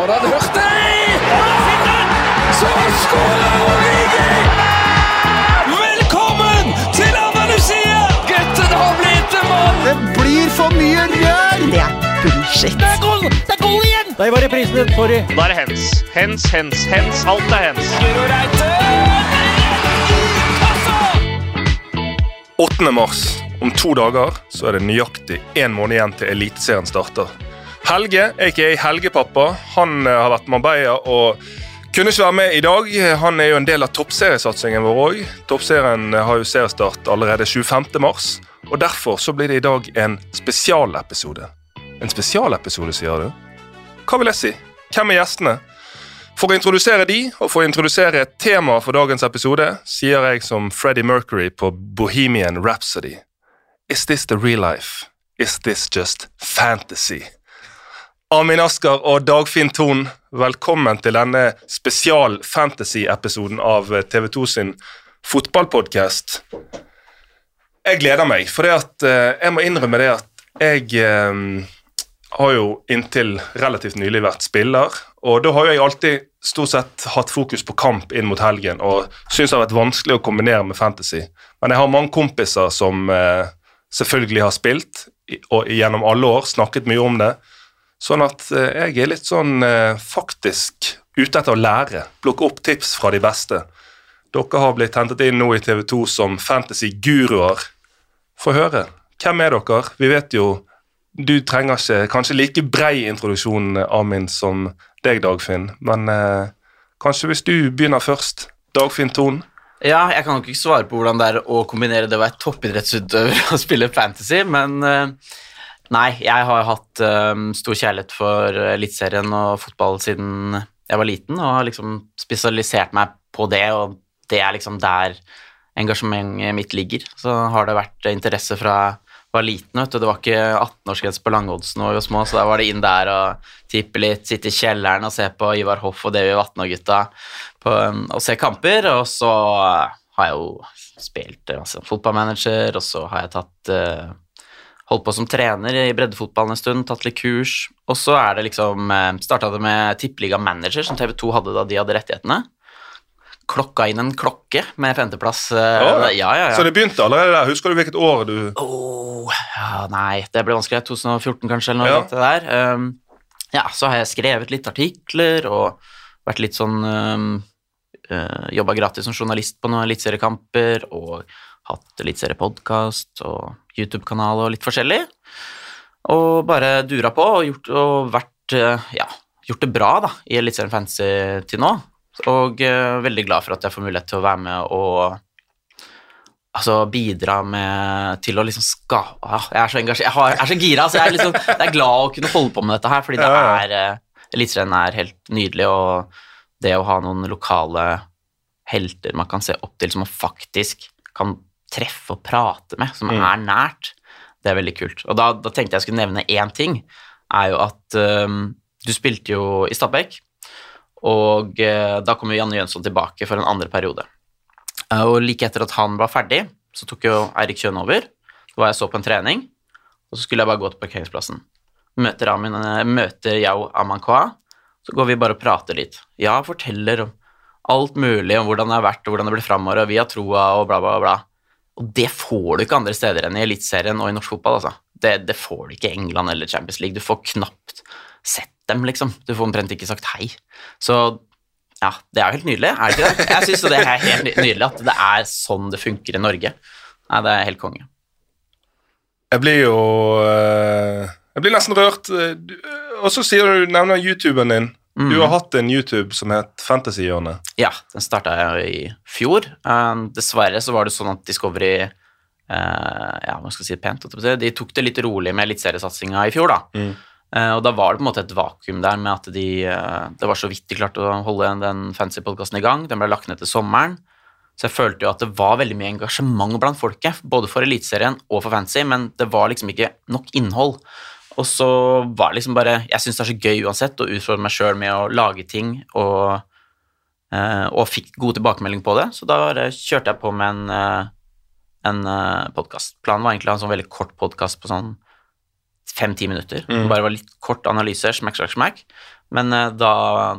Foran Hurtig! Så skårer Origi! Velkommen til Andalusia! Gutten har blitt en mann! Det blir for mye rør! Det er bullshit. Det er goal! Det er goal igjen! Der var reprisen, sorry. Da er det hens. Hens, hens, hens. Alt er hens. Guro Reite! 8. mars. Om to dager så er det nøyaktig én måned igjen til Eliteserien starter. Helge, aka Helgepappa, han eh, har vært med Marbella og kunne ikke være med i dag. Han er jo en del av toppseriesatsingen vår òg. Toppserien har jo seriestart allerede 25. mars, og derfor så blir det i dag en spesialepisode. En spesialepisode, sier du? Hva vil jeg si? Hvem er gjestene? For å introdusere de, og for å introdusere et tema for dagens episode, sier jeg som Freddie Mercury på Bohemian Rhapsody. Is this the real life? Is this just fantasy? Amin Asker og Dagfinn Thon, velkommen til denne spesial-fantasy-episoden av TV2 sin fotballpodkast. Jeg gleder meg, for det at, eh, jeg må innrømme det at jeg eh, har jo inntil relativt nylig vært spiller, og da har jeg alltid stort sett hatt fokus på kamp inn mot helgen, og syns det har vært vanskelig å kombinere med fantasy. Men jeg har mange kompiser som eh, selvfølgelig har spilt, og gjennom alle år snakket mye om det, sånn at eh, jeg er litt sånn eh, faktisk ute etter å lære, plukke opp tips fra de beste. Dere har blitt hentet inn nå i TV 2 som fantasy-guruer. Få høre. Hvem er dere? Vi vet jo du trenger ikke kanskje like brei introduksjon, Amin, som deg, Dagfinn. Men eh, kanskje hvis du begynner først. Dagfinn Thon. Ja, jeg kan nok ikke svare på hvordan det er å kombinere det å være toppidrettsutøver og spille fantasy, men eh, nei, jeg har hatt um, stor kjærlighet for Eliteserien og fotball siden jeg var liten, og har liksom spesialisert meg på det, og det er liksom der engasjementet mitt ligger. Så har det vært interesse fra jeg var liten, vet du. Det var ikke 18-årsgrense på langoddsen når vi var små, så da var det inn der og tippe litt, sitte i kjelleren og se på Ivar Hoff og Davy Vatne-gutta på, um, og se kamper. Og så har jeg jo spilt fotballmanager, og så har jeg tatt eh, Holdt på som trener i breddefotballen en stund, tatt litt kurs. Og så er det liksom Starta det med Tippeliga Manager, som TV 2 hadde da de hadde rettighetene. Klokka inn en klokke med femteplass. Oh, ja, ja, ja. Så det begynte allerede der. Husker du hvilket år du ja, nei, det ble vanskelig. 2014 kanskje, eller noe der. Um, ja, så har jeg skrevet litt artikler og vært litt sånn um, uh, Jobba gratis som journalist på noen eliteseriekamper og hatt eliteseriepodkast og YouTube-kanal og litt forskjellig. Og bare dura på og gjort, og vært uh, Ja, gjort det bra da, i Eliteserien Fantasy til nå. Og uh, veldig glad for at jeg får mulighet til å være med og altså bidra med til å liksom skape ah, Jeg er så engasjert, jeg, har, jeg er så gira, så jeg er, liksom, jeg er glad å kunne holde på med dette her, fordi det er uh, Eliteserien er helt nydelig, og det å ha noen lokale helter man kan se opp til, som man faktisk kan treffe og prate med, som Mm. er nært, det er veldig kult. Og da, da tenkte jeg skulle nevne én ting, er jo at um, du spilte jo i Stabæk, og uh, da kom jo Janne Jønsson tilbake for en andre periode. Uh, Og like etter at han var ferdig, så tok jo Eirik Kjønn over. Så var jeg så på en trening, og så skulle jeg bare gå til parkeringsplassen. Møter, Amin, eh, møter Yao Amankoa, så går vi bare og prater litt. Ja, forteller om alt mulig om hvordan det har vært, og hvordan det blir framover, og vi har troa, og bla, bla, bla. Og det får du ikke andre steder enn i Eliteserien og i norsk fotball, altså. Det, det får du ikke i England eller Champions League. Du får knapt sett dem, liksom. Du får omtrent ikke sagt hei. Så ja, det er jo helt nydelig, er det ikke det? Jeg syns det er helt nydelig at det er sånn det funker i Norge. Nei, det er helt konge. Jeg blir jo eh, Jeg blir nesten rørt. eh, Og så sier du nevner YouTuben din. Mm. Du har hatt en YouTube som het Fantasyhjørnet. Ja, den starta jeg i fjor. Um, dessverre så var det sånn at Discovery uh, Ja, hva skal jeg si pent? De tok det litt rolig med eliteseriesatsinga i fjor, da. Mm. Uh, og da var det på en måte et vakuum der med at de uh, Det var så vidt de klarte å holde den fancy podkasten i gang. Den ble lagt ned til sommeren. Så jeg følte jo at det var veldig mye engasjement blant folket, både for Eliteserien og for fancy, men det var liksom ikke nok innhold. Og så var det liksom bare Jeg syns det er så gøy uansett å utfordre meg sjøl med å lage ting, og, eh, og fikk god tilbakemelding på det, så da kjørte jeg på med en, eh, en podkast. Planen var egentlig å ha en sånn veldig kort podkast på sånn fem-ti minutter. Det bare var litt kort analyse, smack, smack, smack. Men eh, da,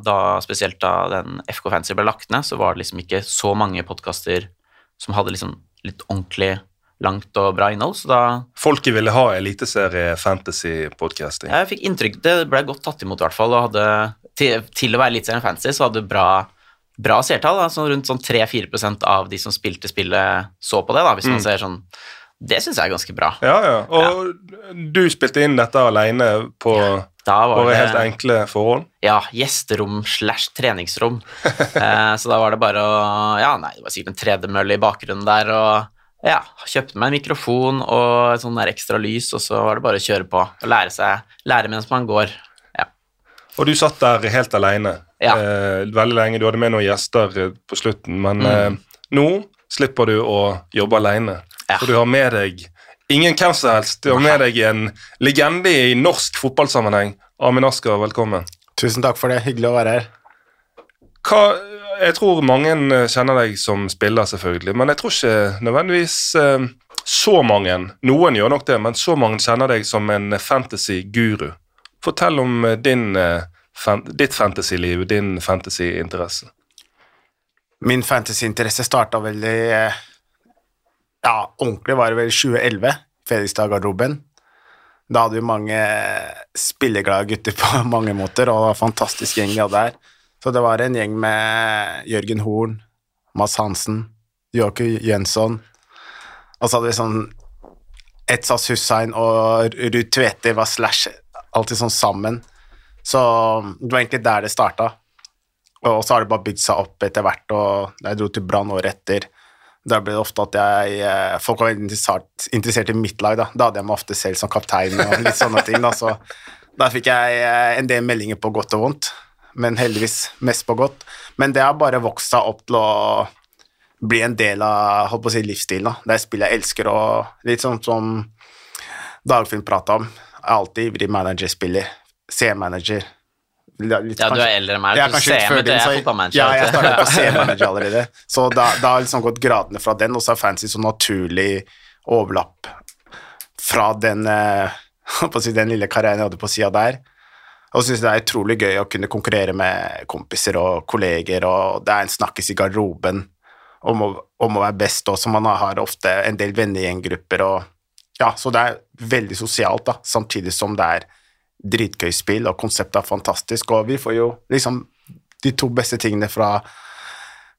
da, spesielt da den FK Fancy ble lagt ned, så var det liksom ikke så mange podkaster som hadde liksom litt ordentlig langt og bra innhold, så da Folket ville ha eliteserie fantasy-podcasting. Jeg fikk inntrykk Det ble godt tatt imot, i hvert fall. Og hadde, til, til å være eliteserie-fantasy så hadde bra, bra seertall. Altså rundt sånn 3-4% av de som spilte spillet, så på det, da, hvis man ser sånn Det syns jeg er ganske bra. Ja, ja. Og du spilte inn dette alene på bare det helt enkle forhold? ja, gjesterom slash treningsrom. eh, så da var det bare å Ja, nei, det var sikkert en tredemølle i bakgrunnen der, og ja, kjøpte meg en mikrofon og sånn der ekstra lys, og så var det bare å kjøre på og lære seg Lære mens man går. Ja. Og du satt der helt alene Ja. eh, veldig lenge. Du hadde med noen gjester eh, på slutten, men Mm. eh, nå slipper du å jobbe alene. Ja. For du har med deg ingen hvem som helst. Du har med deg en legende i norsk fotballsammenheng. Amin Asker, velkommen. Tusen takk for det. Hyggelig å være her. Hva, jeg tror mange kjenner deg som spiller, selvfølgelig, men jeg tror ikke nødvendigvis eh, så mange, noen gjør nok det, men så mange kjenner deg som en fantasy-guru. Fortell om eh, din, eh, ditt fantasy-liv, din fantasy-interesse. Min fantasyinteresse starta vel i eh, Ja, ordentlig var det vel i 2011, Fredrikstad-garderoben. Da hadde vi mange spilleglade gutter på mange måter, og det var fantastisk gjeng vi hadde her. Så det var en gjeng med Jørgen Horn, Mads Hansen, Joakim Jønsson, og så hadde vi sånn Etsas Hussein og Ruud Tvete var slash alltid sånn sammen. Så det var egentlig der det starta. Og så har det bare bygd seg opp etter hvert, og jeg dro til Brann året etter. Da ble det ofte at jeg eh, Folk var interessert, i mitt lag, da. Da hadde jeg meg ofte selv som kaptein og litt sånne ting, da. Så da fikk jeg eh, en del meldinger på godt og vondt, men heldigvis mest på godt. Men det har bare vokst seg opp til å bli en del av holdt på å si, livsstilen. da. Det er spill jeg elsker, og litt sånn som Dagfinn prata om. Jeg er alltid ivrig managerspiller. C-manager. ja, Ja, du er eldre enn meg. Du kanskje ser litt før men er fotballmanager. Ja, jeg startet på C-manager allerede. Så da, da har liksom gått gradene fra den, og så er fancy så naturlig overlapp fra den, eh, holdt på å si, den lille karrieren jeg hadde på sida der. Og syns det er utrolig gøy å kunne konkurrere med kompiser og kolleger, og det er en snakkes i garderoben om å, om å være best også. Man har ofte en del vennegjengrupper og Ja, så det er veldig sosialt, da, samtidig som det er dritgøy spill, og konseptet er fantastisk, og vi får jo liksom de to beste tingene fra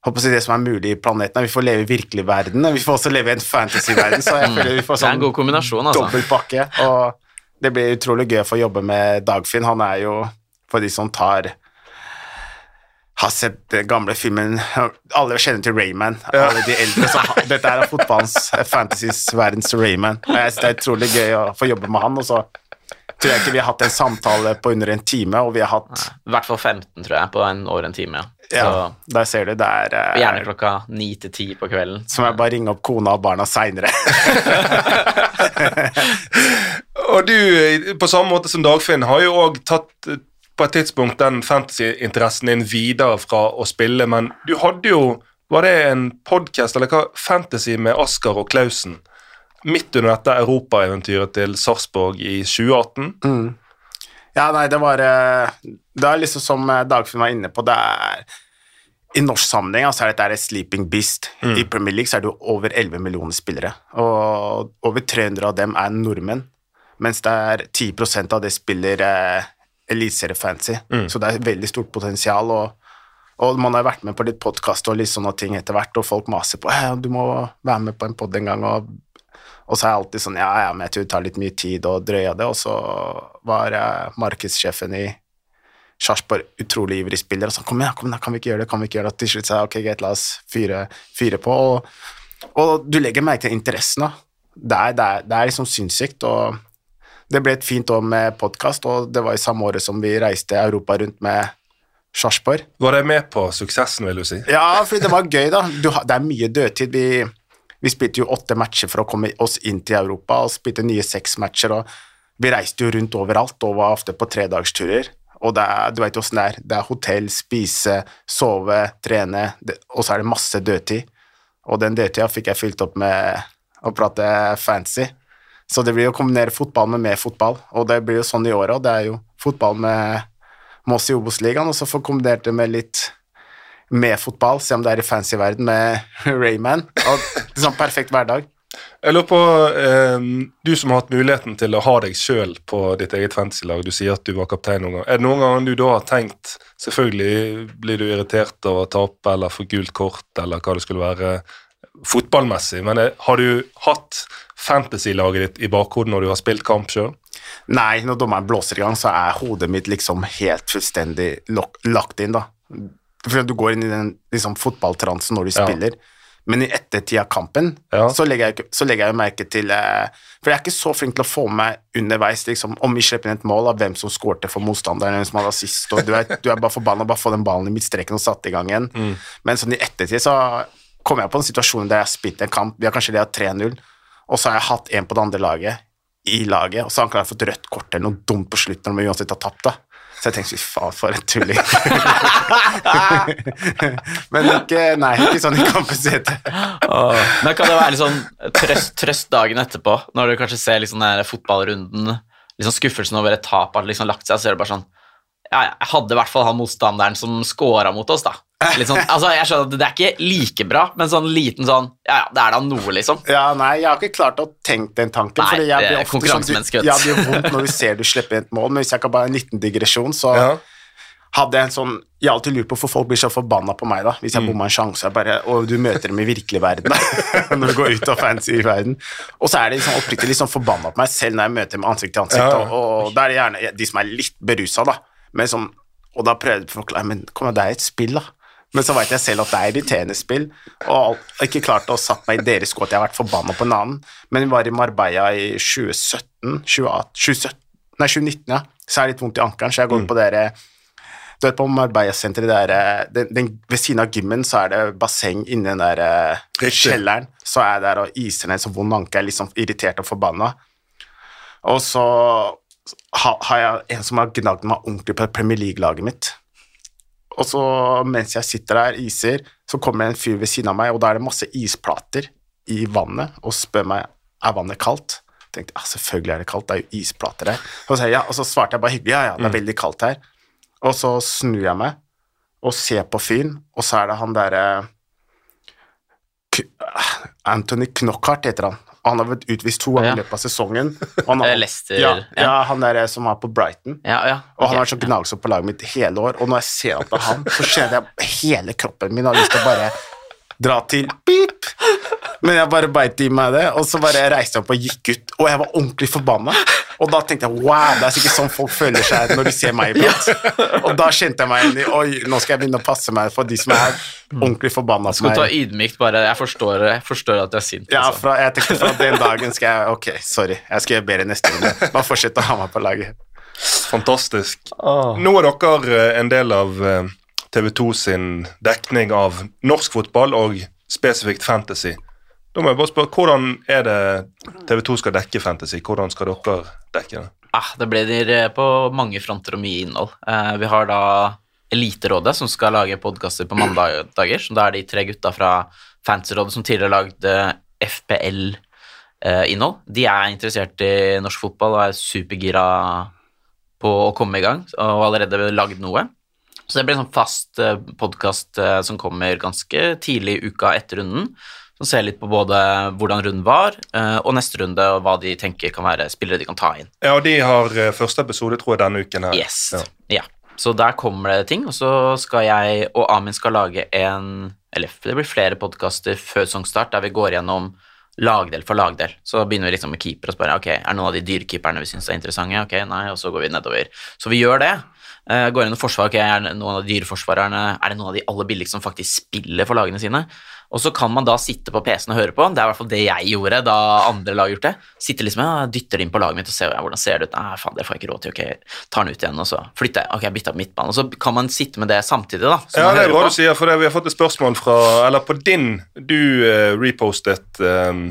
håper si det som er mulig i planeten. Vi får leve i virkelig verden, og vi får også leve i en fantasy-verden, så jeg føler vi får Det er en sånn god kombinasjon, altså. dobbeltpakke. og det blir utrolig gøy å få jobbe med Dagfinn. Han er jo, for de som tar har sett den gamle filmen Alle kjenner til Rayman. Alle de eldre, så Dette er fotballens fantasies verdens Rayman. Og jeg synes Det er utrolig gøy å få jobbe med han. Og så tror jeg ikke vi har hatt en samtale på under en time, og vi har hatt I hvert fall 15, tror jeg, på en over en time. Ja. ja, Så, Der ser du. Det er eh, gjerne klokka ni til ti på kvelden. Så må jeg bare ringe opp kona og barna seinere. Og du, på samme måte som Dagfinn, har jo òg tatt eh, på et tidspunkt den fantasy-interessen din videre fra å spille, men du hadde jo Var det en podkast eller hva? Fantasy med Asker og Klausen? Midt under dette europaeventyret til Sarpsborg i 2018? Ja, nei, det var eh, Det er liksom som eh, Dagfinn var inne på, det er I norsk sammenheng altså, er dette et sleeping beast. I Premier League så er det jo over 11 millioner spillere, og over 300 av dem er nordmenn, mens det er 10% av det spiller eh, eliteseriefancy, så det er veldig stort potensial. og og man har vært med på litt podkast og litt sånne ting etter hvert, og folk maser på ja, du må være med på en pod en gang, og, og så er jeg alltid sånn ja, ja, men jeg tror det tar litt mye tid å drøye det, og så var jeg markedssjefen i Sarpsborg utrolig ivrig spiller, og så kom igjen, kom igjen, kan vi ikke gjøre det, kan vi ikke gjøre det, og til slutt sa jeg ok, greit, la oss fyre, fyre på, og, og du legger merke til interessen da, det er, det er, det er liksom sinnssykt, og det ble et fint år med podkast, og det var i samme året som vi reiste Europa rundt med Sarpsborg. Var det med på suksessen, vil du si? Ja, fordi det var gøy, da. Du, det er mye dødtid. Vi, vi spilte jo åtte matcher for å komme oss inn til Europa, og spilte nye seks matcher, og vi reiste jo rundt overalt og var ofte på tredagsturer. Og det er, du vet åssen det er. Det er hotell, spise, sove, trene, det, og så er det masse dødtid. Og den dødtida fikk jeg fylt opp med å prate fancy. Så det blir å kombinere fotball med mer fotball, og det blir jo sånn i år òg. Det er jo fotball med Moss i Obos-ligaen, og så få kombinert det med litt med fotball, se om det er i fancy verden med Rayman. Og sånn perfekt hverdag. Jeg lurer på, eh, Du som har hatt muligheten til å ha deg sjøl på ditt eget fantasy-lag, du sier at du var kaptein noen gang. Er det noen ganger du da har tenkt Selvfølgelig blir du irritert av å tape eller få gult kort eller hva det skulle være fotballmessig, men eh, har du hatt fantasy-laget ditt i bakhodet når du har spilt kamp sjøl? Nei, når dommeren blåser i gang, så er hodet mitt liksom helt fullstendig lagt inn, da. For du går inn i den liksom, fotballtransen når du Ja. spiller. Men i ettertid av kampen Ja. så, legger jeg, så legger jeg merke til eh, For jeg er ikke så flink til å få med meg underveis liksom, om vi slipper inn et mål, av hvem som skårte for motstanderen, hvem som hadde assist, og du er, du er bare forbanna bare få den ballen i midtstreken og satt i gang igjen. Men sånn i ettertid så kommer jeg på en situasjon der jeg har spilt en kamp, vi har kanskje ledet 3-0, og så har jeg hatt en på det andre laget i laget, og så har han klart fått rødt kort eller noe dumt på slutten når vi uansett har tapt, da. Så jeg tenkte fy faen, for en tulling. Men ikke, nei, ikke sånn i kampens hete. Men kan det være litt sånn trøst, trøst dagen etterpå, når du kanskje ser liksom den fotballrunden, liksom skuffelsen over et tap har liksom lagt seg, så er det bare sånn ja, jeg hadde i hvert fall han motstanderen som scora mot oss, da. Litt sånn, altså, jeg skjønner at Det er ikke like bra, men sånn liten sånn Ja, ja, det er da noe, liksom. Ja, nei, jeg har ikke klart å tenke den tanken. Nei, fordi jeg blir ofte sånn, du. Det gjør vondt når du ser du slipper inn et mål, men hvis jeg kan bare ha en liten digresjon, så Ja. hadde jeg en sånn Jeg har alltid lurt på hvorfor folk blir så forbanna på meg, da. Hvis Mm. jeg bomma en sjanse, jeg bare, og du møter dem i virkelig verden, når du går ut av fancy verden. Og så er de liksom oppriktig litt sånn forbanna på meg selv når jeg møter dem ansikt til ansikt, Ja. og, og da er det gjerne de som er litt berusa, da. Men sånn, og da prøvde jeg å forklare Men kom igjen, det er et spill, da. Men så veit jeg selv at det er irriterende spill, og jeg har ikke klart å satt meg i deres sko at jeg har vært forbanna på en annen. Men vi var i Marbella i 2017, 2018, 2017 Nei, 2019, ja. Så er det litt vondt i ankelen, så jeg går på dere Du vet på Marbella-senteret der den, den, Ved siden av gymmen så er det basseng inni den der eh, Riktig. kjelleren. Så er jeg der og iser ned så vond anke, jeg er sånn irritert og forbanna. Og så har jeg en som har gnagd meg ordentlig på Premier League-laget mitt. Og så mens jeg sitter der iser, så kommer en fyr ved siden av meg, og da er det masse isplater i vannet, og spør meg er vannet kaldt. Jeg tenkte ja, selvfølgelig er det kaldt, det er jo isplater her. Og så, ja, og så svarte jeg bare hyggelig ja, ja, det er veldig kaldt her. Og så snur jeg meg og ser på fyren, og så er det han derre Anthony Knockhart heter han. Han har vært utvist to ganger i løpet av sesongen. Og han, har, Lester, ja, ja. han der som er på Brighton. Ja, ja. Og han har vært så gnagsår på laget mitt hele år, og når jeg ser at det er han, så kjenner jeg hele kroppen min har lyst til å bare dra til pip. Men jeg bare beit i meg det, og så bare reiste jeg opp og gikk ut, og jeg var ordentlig forbanna. Og da tenkte jeg wow, det er sikkert sånn folk føler seg når de ser meg iblant. Og da kjente jeg meg inn i oi, nå skal jeg begynne å passe meg for de som er ordentlig forbanna på Skal du ta meg. ydmykt bare Jeg forstår, jeg forstår at du er sint. Ja, altså. fra, jeg tenkte fra den dagen skal jeg Ok, sorry, jeg skal gjøre bedre neste runde. Bare fortsett å ha meg på laget. Fantastisk. Nå er dere eh, en del av TV 2 sin dekning av norsk fotball og spesifikt fantasy. Da må jeg bare spørre, Hvordan er det TV 2 skal dekke fantasy? Hvordan skal dere dekke det? Ah, det blir eh, på mange fronter og mye innhold. Eh, vi har da Eliterådet, som skal lage podkaster på mandager. Da er de tre gutta fra Fantasyrådet som tidligere lagde FPL-innhold. de er interessert i norsk fotball og er supergira på å komme i gang, og har allerede lagd noe. Så det blir en sånn fast uh, podkast som kommer ganske tidlig i uka etter runden. Som se litt på både hvordan runden var, eh, og neste runde, og hva de tenker kan være spillere de kan ta inn. Ja, og De har eh, første episode tror jeg denne uken. her. Yes. Ja. Ja. Så der kommer det ting, og så skal jeg og Amin skal lage en Eller det blir flere podkaster før songstart der vi går gjennom lagdel for lagdel. Så begynner vi liksom med keeper og spør ok, er det noen av de dyrekeeperne vi syns er interessante. Ok, nei, og så går vi nedover. Så vi gjør det. Går går gjennom forsvar, ok, er det noen av de dyreforsvarerne Er det noen av de aller billigste som faktisk spiller for lagene sine? Og så kan man da sitte på PC-en og høre på. Det er i hvert fall det jeg gjorde da andre lag gjorde det. Sitte liksom, ja, Dytter det inn på laget mitt og ser hvordan ser det ut. Nei, faen, det får jeg ikke råd til. Ok, tar den ut igjen, og så flytter jeg. Ok, jeg bytter på midtbanen. Og så kan man sitte med det samtidig, da. Ja, det er bra du sier, for det, vi har fått et spørsmål fra Eller på din Du uh, repostet um,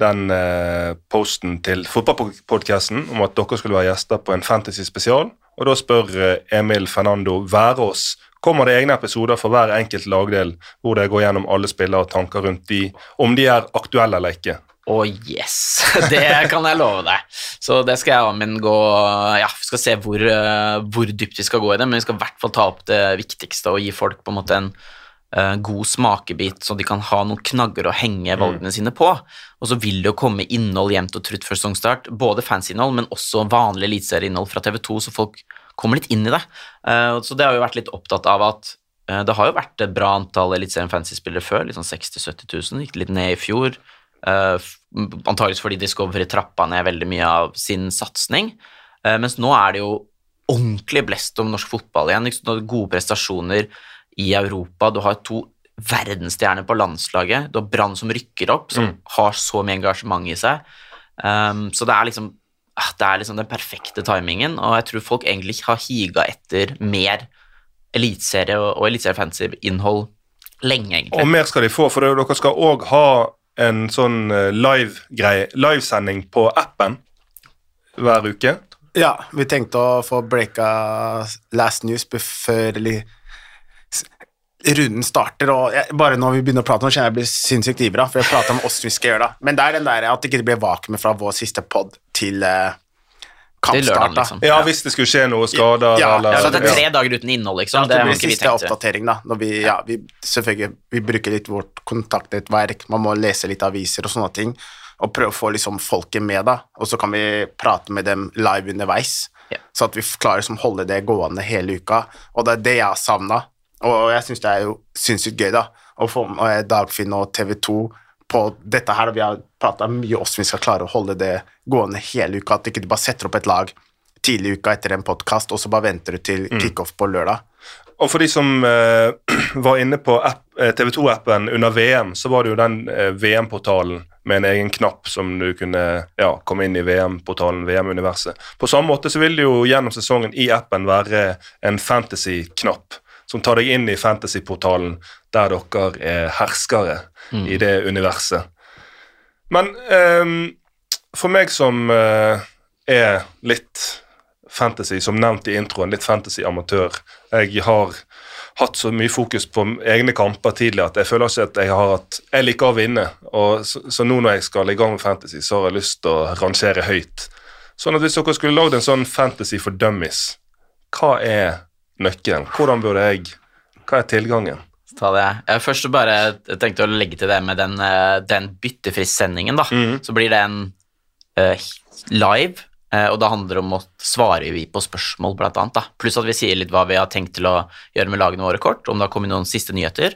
den eh, posten til fotballpodkasten om at dere skulle være gjester på en fantasy spesial. Og da spør eh, Emil Fernando Værås kommer det egne episoder for hver enkelt lagdel hvor det går gjennom alle spillere og tanker rundt de, om de er aktuelle eller ikke. Å yes, det kan jeg love deg. Så det skal jeg og Amin gå Ja, vi skal se hvor, eh, hvor dypt vi skal gå i det, men vi skal i hvert fall ta opp det viktigste og gi folk på en måte en uh, god smakebit, så de kan ha noen knagger å henge valgene sine på. Og så vil det jo komme innhold jevnt og trutt før sesongstart, både fancy-innhold, men også vanlig eliteserieinnhold fra TV2, så folk kommer litt inn i det. Eh, så det har vi vært litt opptatt av at eh, det har jo vært et bra antall eliteserien fantasy-spillere før, litt sånn 60 000-70 000, gikk litt ned i fjor. Uh, antakeligvis fordi Discovery trappa ned veldig mye av sin satsing. Eh, mens nå er det jo ordentlig blest om norsk fotball igjen. Du har gode prestasjoner i Europa. Du har to verdensstjerner på landslaget. Du har Brann som rykker opp, som har så mye engasjement i seg. Um, så det er liksom det er liksom den perfekte timingen, og jeg tror folk egentlig har higa etter mer eliteserie og, og eliteserie fantasy-innhold lenge, egentlig. Og mer skal de få, for dere skal òg ha en sånn eh, live-greie, livesending på appen hver uke. Ja, vi tenkte å få breaka last news s- runden starter, og jeg, bare når vi begynner å prate nå, kjenner jeg jeg blir sinnssykt ivra, for jeg prater om åssen vi skal gjøre det. Men det er den der at det ikke blir vakuumet fra vår siste pod til eh, kampstart. liksom. Ja, hvis det skulle skje noe skader Ja, eller Ja, så det er tre dager uten innhold, liksom. Ja, det det blir siste oppdatering, da. Når vi, ja, vi selvfølgelig vi bruker litt vårt kontaktnettverk, man må lese litt aviser og sånne ting, og prøve å få liksom folket med, da. Og så kan vi prate med dem live underveis, Ja. så at vi klarer liksom holde det gående hele uka. Og det er det jeg har savna, og jeg syns det er jo sinnssykt gøy, da, å få med Dagfinn og TV 2 på dette her, og vi har prata mye om vi skal klare å holde det gående hele uka, at ikke du bare setter opp et lag tidlig i uka etter en podkast, og så bare venter du til kickoff på lørdag. Og for de som eh, var inne på eh, TV2-appen under VM, så var det jo den eh, VM-portalen med en egen knapp som du kunne ja, komme inn i VM-portalen, VM-universet. På samme måte så vil det jo gjennom sesongen i appen være en fantasy-knapp som tar deg inn i fantasy-portalen der dere er herskere i det universet. Men um, for meg som uh, er litt fantasy, som nevnt i introen, litt fantasy-amatør. Jeg har hatt så mye fokus på egne kamper tidligere at jeg føler ikke at jeg har hatt Jeg liker å vinne, og så, så nå når jeg skal i gang med fantasy, så har jeg lyst til å rangere høyt. Sånn at hvis dere skulle lagd en sånn fantasy for dummies, hva er nøkkelen? Hvordan burde jeg Hva er tilgangen? Ta det. Jeg først bare tenkte å legge til det med den, eh, den byttefrist-sendingen. da. Så blir det en eh, live, uh, og da handler det om å svare vi på spørsmål, blant annet. da. Pluss at vi sier litt hva vi har tenkt til å gjøre med lagene våre kort, om det har kommet noen siste nyheter.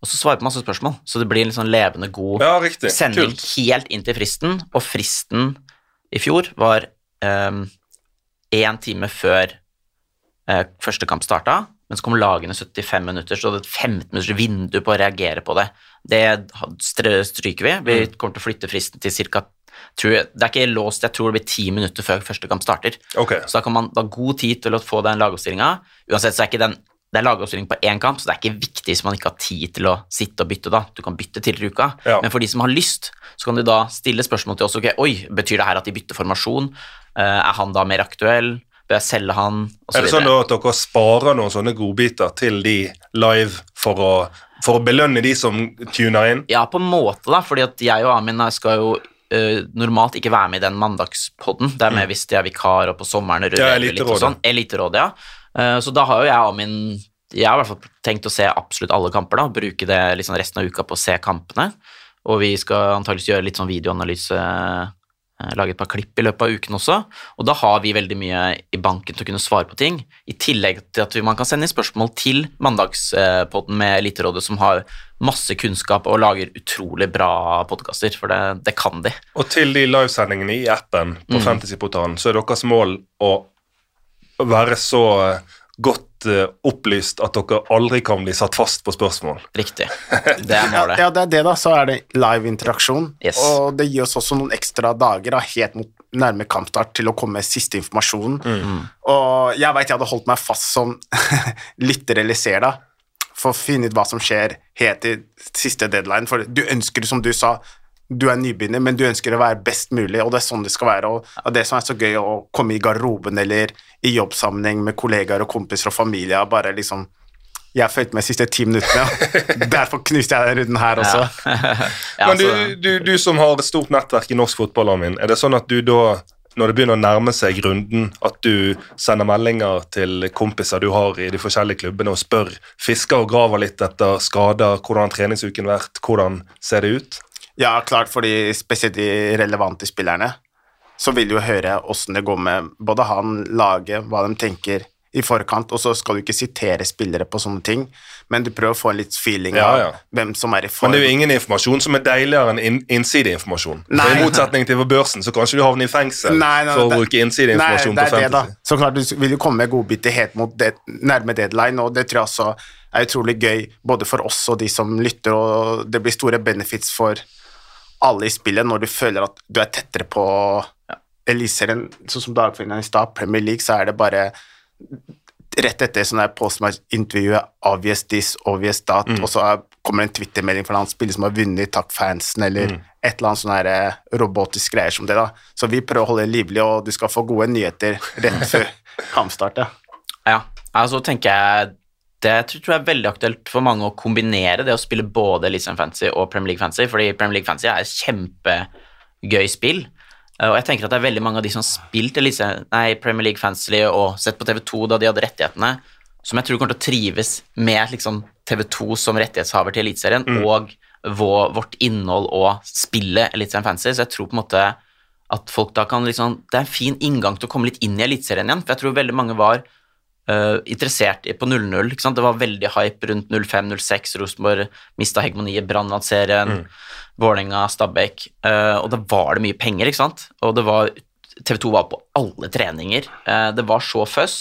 Og så svarer vi på masse spørsmål, så det blir en litt sånn levende, god Ja, sending Kult. helt inn til fristen. Og fristen i fjor var én time før første kamp starta, men så kom lagene 75 minutter, så det er et 15 minutters vindu på å reagere på det. Det stryker vi. Vi Mm. kommer til å flytte fristen til ca. Det er ikke låst, jeg tror det blir ti minutter før første kamp starter. Okay. Så da kan man ha god tid til å få den lagoppstillinga. Uansett så er ikke den det er lagoppstilling på én kamp, så det er ikke viktig hvis man ikke har tid til å sitte og bytte. da. Du kan bytte tidligere i uka, Ja. men for de som har lyst, så kan de da stille spørsmål til oss. ok, Oi, betyr det her at de bytter formasjon? Eh, er han da mer aktuell? Bør jeg selge han? Er det sånn at dere sparer noen sånne godbiter til de live for å, for å belønne de som tuner inn? Ja, på en måte, da, fordi at jeg og Amin skal jo uh, normalt ikke være med i den mandagspodden. Det er mer hvis de er vikar og på sommeren Mm. Ja, Eliterådet. sånn. Eliterådet, ja. Uh, så da har jo jeg og Amin Jeg har i hvert fall tenkt å se absolutt alle kamper, da, bruke det liksom resten av uka på å se kampene. Og vi skal antakeligvis gjøre litt sånn videoanalyse, lage et par klipp i løpet av uken også. Og da har vi veldig mye i banken til å kunne svare på ting, i tillegg til at man kan sende inn spørsmål til mandagspodden med Eliterådet, som har masse kunnskap og lager utrolig bra podkaster, for det, det kan de. Og til de livesendingene i appen Mm. på Fantasyportalen, så er deres mål å være så eh, godt uh, opplyst at dere aldri kan bli satt fast på spørsmål. Riktig. Det er Ja, målet. ja, det er det, da. Så er det live interaksjon. Yes. Og det gir oss også noen ekstra dager da, helt mot nærme kampstart til å komme med siste informasjon. Mm. Og jeg veit jeg hadde holdt meg fast som lytter eller ser, da, for å finne ut hva som skjer helt til siste deadline. For du ønsker, som du sa, du er nybegynner, men du ønsker å være best mulig, og det er sånn det skal være. Og det som er så gøy å komme i garderoben eller i jobbsammenheng med kollegaer og kompiser og familie, bare liksom Jeg fulgte med de siste ti minuttene. Derfor knuste jeg den runden her også. Ja, Men du, altså- du, du som har et stort nettverk i norsk fotball, Armin, er det sånn at du da, når det begynner å nærme seg runden, at du sender meldinger til kompiser du har i de forskjellige klubbene og spør, fisker og graver litt etter skader, hvordan har treningsuken vært, hvordan ser det ut? Ja, klart, fordi spesielt de relevante spillerne, så vil jo høre åssen det går med både han, laget, hva de tenker i forkant, og så skal du ikke sitere spillere på sånne ting, men du prøver å få en litt feeling Ja, av hvem som er i Men det er jo ingen informasjon som er deiligere enn in innsideinformasjon. For I motsetning til på børsen, så kanskje du havner i fengsel Nei, nei, for å det- bruke innsideinformasjon på fantasy. Så klart du vil jo komme med godbiter helt mot det, nærme deadline, og det tror jeg også er utrolig gøy både for oss og de som lytter, og det blir store benefits for alle i spillet når du føler at du er tettere på Eliteserien, sånn som Dagfinneren i stad, Premier League, så er det bare rett etter sånn der postmatch-intervjuet, obvious this, obvious that, Mm. og så kommer kommer en Twitter-melding fra en annen spiller som har vunnet, takk fansen, eller Mm. et eller annet sånn her eh, robotisk greier som det, da. Så vi prøver å holde det livlig, og du skal få gode nyheter rett før kampstart, ja. Ja, altså tenker jeg det tror jeg er veldig aktuelt for mange å kombinere det å spille både Eliteserien Fantasy og Premier League Fantasy, fordi Premier League Fantasy er et kjempegøy spill. Eh, Og jeg tenker at det er veldig mange av de som har spilt Eliteserien- nei, Premier League Fantasy og sett på TV2 da de hadde rettighetene, som jeg tror kommer til å trives med liksom, TV2 som rettighetshaver til Eliteserien, og vår, vårt innhold og spillet Eliteserien Fantasy, så jeg tror på en måte at folk da kan liksom Det er en fin inngang til å komme litt inn i Eliteserien igjen, for jeg tror veldig mange var eh, interessert i, på 0-0. ikke sant? Det var veldig hype rundt 05-06. Rosenborg mista hegemoniet, Brann vant serien, Vålerenga, Stabæk. Uh, og da var det mye penger, ikke sant? Og det var TV 2 var på alle treninger. Uh, det var så føss.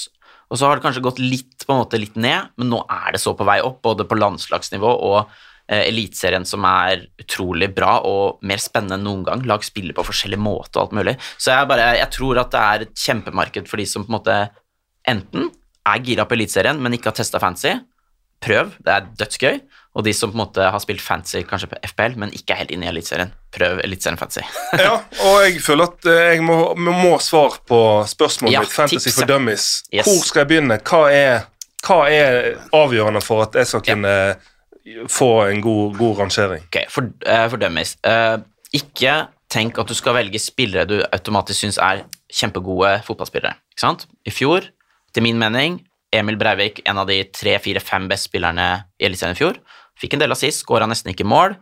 Og så har det kanskje gått litt, på en måte, litt ned, men nå er det så på vei opp, både på landslagsnivå og eh, Eliteserien, som er utrolig bra og mer spennende enn noen gang. Lag spiller på forskjellig måte og alt mulig. Så jeg, bare, jeg tror at det er et kjempemarked for de som på en måte enten er gira på Eliteserien, men ikke har testa fancy. Prøv, det er dødsgøy. Og de som på en måte har spilt fancy kanskje på FPL, men ikke er helt inne i Eliteserien. Prøv Eliteserien fancy. Ja, og jeg føler at eh, jeg må, må, svare på spørsmålet Ja, mitt. Fantasy tipset. for dummies. Yes. Hvor skal jeg begynne? Hva er, hva er avgjørende for at jeg skal kunne få en god, god rangering? Ok, for, uh, for dummies. Uh, ikke tenk at du skal velge spillere du automatisk syns er kjempegode fotballspillere. Ikke sant? I fjor, til min mening, Emil Breivik, en av de tre, fire, fem beste spillerne i Eliteserien i fjor, fikk en del assist, skåra nesten ikke mål.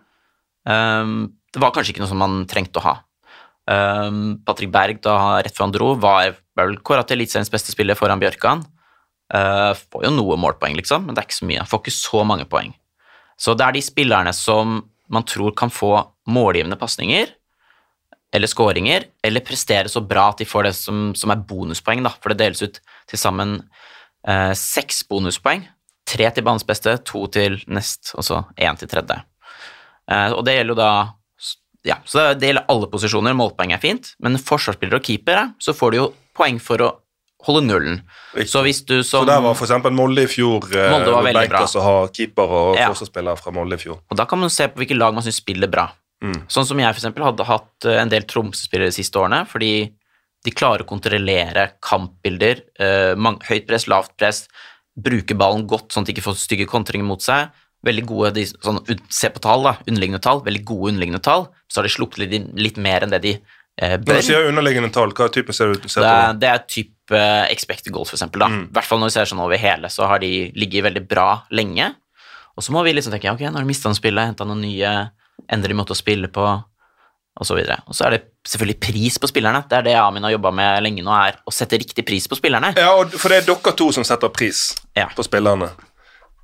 Um, det var kanskje ikke noe som man trengte å ha. Um, Patrick Berg, da rett før han dro, var vel kåra til Eliteseriens beste spiller foran Bjørkan. Uh, får jo noe målpoeng, liksom, men det er ikke så mye. Han får ikke så mange poeng. Så det er de spillerne som man tror kan få målgivende pasninger eller skåringer, eller prestere så bra at de får det som, som er bonuspoeng, da. For det deles ut til sammen eh, seks bonuspoeng. Tre til banens beste, to til nest, og så én til tredje. Eh, og det gjelder jo da ja, så det, gjelder alle posisjoner. Målpoeng er fint, men forsvarsspillere og keepere, så får du jo poeng for å holde nullen. Riktig. Så hvis du som Så der var f.eks. Molde i fjor. eh, Molde var veldig bra. som har keeper og Ja. forsvarsspillere fra Molde i fjor. Og da kan man se på hvilke lag man syns spiller bra. Mm. Sånn som jeg for hadde hatt eh, en del Tromsø-spillere de siste årene, fordi de klarer å kontrollere kampbilder, eh, høyt press, lavt press, bruke ballen godt sånn at de ikke får stygge kontringer mot seg. Veldig gode, de, sånn, Se på tall, da, underliggende tall, veldig gode underliggende tall. Så har de sluppet litt, litt mer enn det de eh, Når du sier underliggende tall, hva type ser du ser Det er, det er type eh, expected goals, for eksempel. Da. Mm. I hvert fall når vi ser sånn over hele, så har de ligget veldig bra lenge. Og så må vi liksom tenke ok, nå har de mista noen spillere, henta noen nye, endrer måte å spille på, og så videre. Og så er det selvfølgelig pris på spillerne. Det er det Amin har jobba med lenge nå, er å sette riktig pris på spillerne. Ja, for det er dere to som setter pris Ja. på spillerne.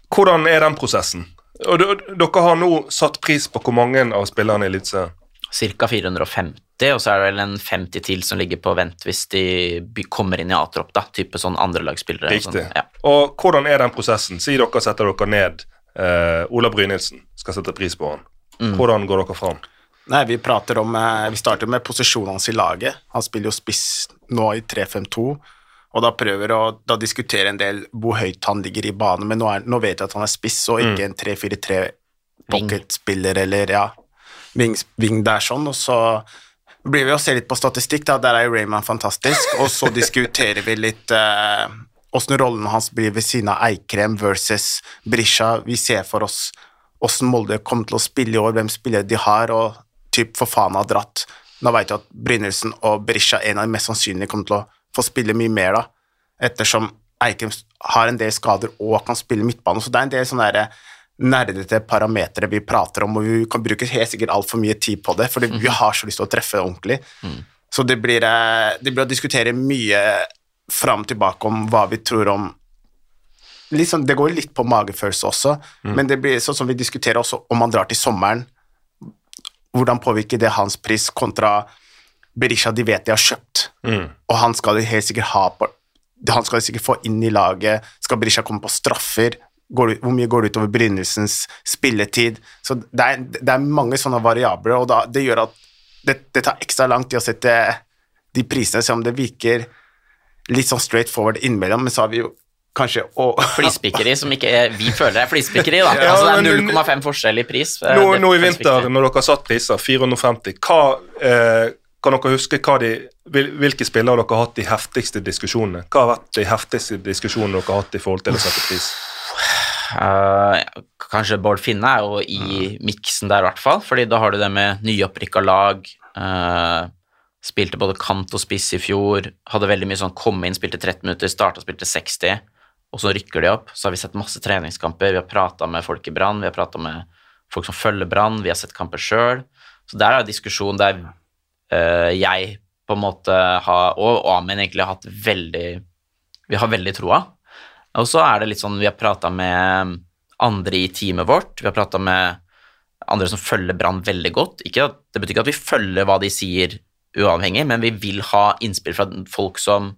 Hvordan er den prosessen? Og dere har nå satt pris på hvor mange av spillerne i Eliteserien? Ca. 450, og så er det vel en 50 til som ligger på vent hvis de kommer inn i A-tropp, da. Type sånn andrelagsspillere. og Riktig. Sånn. Ja. Og hvordan er den prosessen? Si dere setter dere ned. Eh, Ola Brynildsen skal sette pris på han. Mm. Hvordan går dere fram? Nei, vi prater om eh, Vi starter med posisjonen hans i laget. Han spiller jo spiss nå i 3-5-2, og da prøver å da diskutere en del hvor høyt han ligger i banen, men nå, er, nå vet jeg at han er spiss og ikke en 3-4-3 pocketspiller eller ja, wing, wing der sånn, og så blir vi å se litt på statistikk, da, der er jo Rayman fantastisk, og så diskuterer vi litt eh, åssen rollen hans blir ved siden av Eikrem versus Brisja. Vi ser for oss åssen Molde kommer til å spille i år, hvem spillere de har, og typ for faen har dratt. Nå vet du at Brynildsen og Berisha en av de mest sannsynlige kommer til å få spille mye mer, da, ettersom Eikrem har en del skader og kan spille midtbane. Så det er en del sånne der nerdete parametere vi prater om, og vi kan bruke helt sikkert altfor mye tid på det, fordi vi har så lyst til å treffe ordentlig. Så det blir, eh, det blir å diskutere mye fram og tilbake om hva vi tror om sånn, Det går litt på magefølelse også, men det blir sånn som vi diskuterer også om man drar til sommeren. Hvordan påvirker det hans pris kontra Berisha de vet de har kjøpt, og han skal de helt sikkert ha på Han skal de sikkert få inn i laget. Skal Berisha komme på straffer? Går hvor mye går det utover Brynildsens spilletid? Så det er, det er mange sånne variabler, og da, det gjør at det, det tar ekstra lang tid å sette de prisene, selv om det virker litt sånn straight forward innimellom, men så har vi jo kanskje å Flispikkeri som ikke er, vi føler er flispikkeri, da. Ja, altså, det er 0,5 forskjell i pris. Nå, nå i vinter, når dere har satt priser, 450, hva, eh, kan dere huske de, hvil- hvilke spillere dere har hatt de heftigste diskusjonene? Hva har vært de heftigste diskusjonene dere har hatt i forhold til å sette pris? Uh, kanskje Bård Finne er jo i miksen der, i hvert fall. fordi da har du det med nyopprykka lag. Uh, spilte både kant og spiss i fjor. Hadde veldig mye sånn komme inn, spilte 13 minutter, starta spilte 60, og så rykker de opp. Så har vi sett masse treningskamper. Vi har prata med folk i Brann, vi har prata med folk som følger Brann, vi har sett kamper sjøl. Så der er en diskusjon der uh, jeg på en måte har, og Amin egentlig har hatt veldig Vi har veldig troa. Og så er det litt sånn vi har prata med andre i teamet vårt. Vi har prata med andre som følger Brann veldig godt. At, det betyr ikke at vi følger hva de sier uavhengig, men vi vil ha innspill fra folk som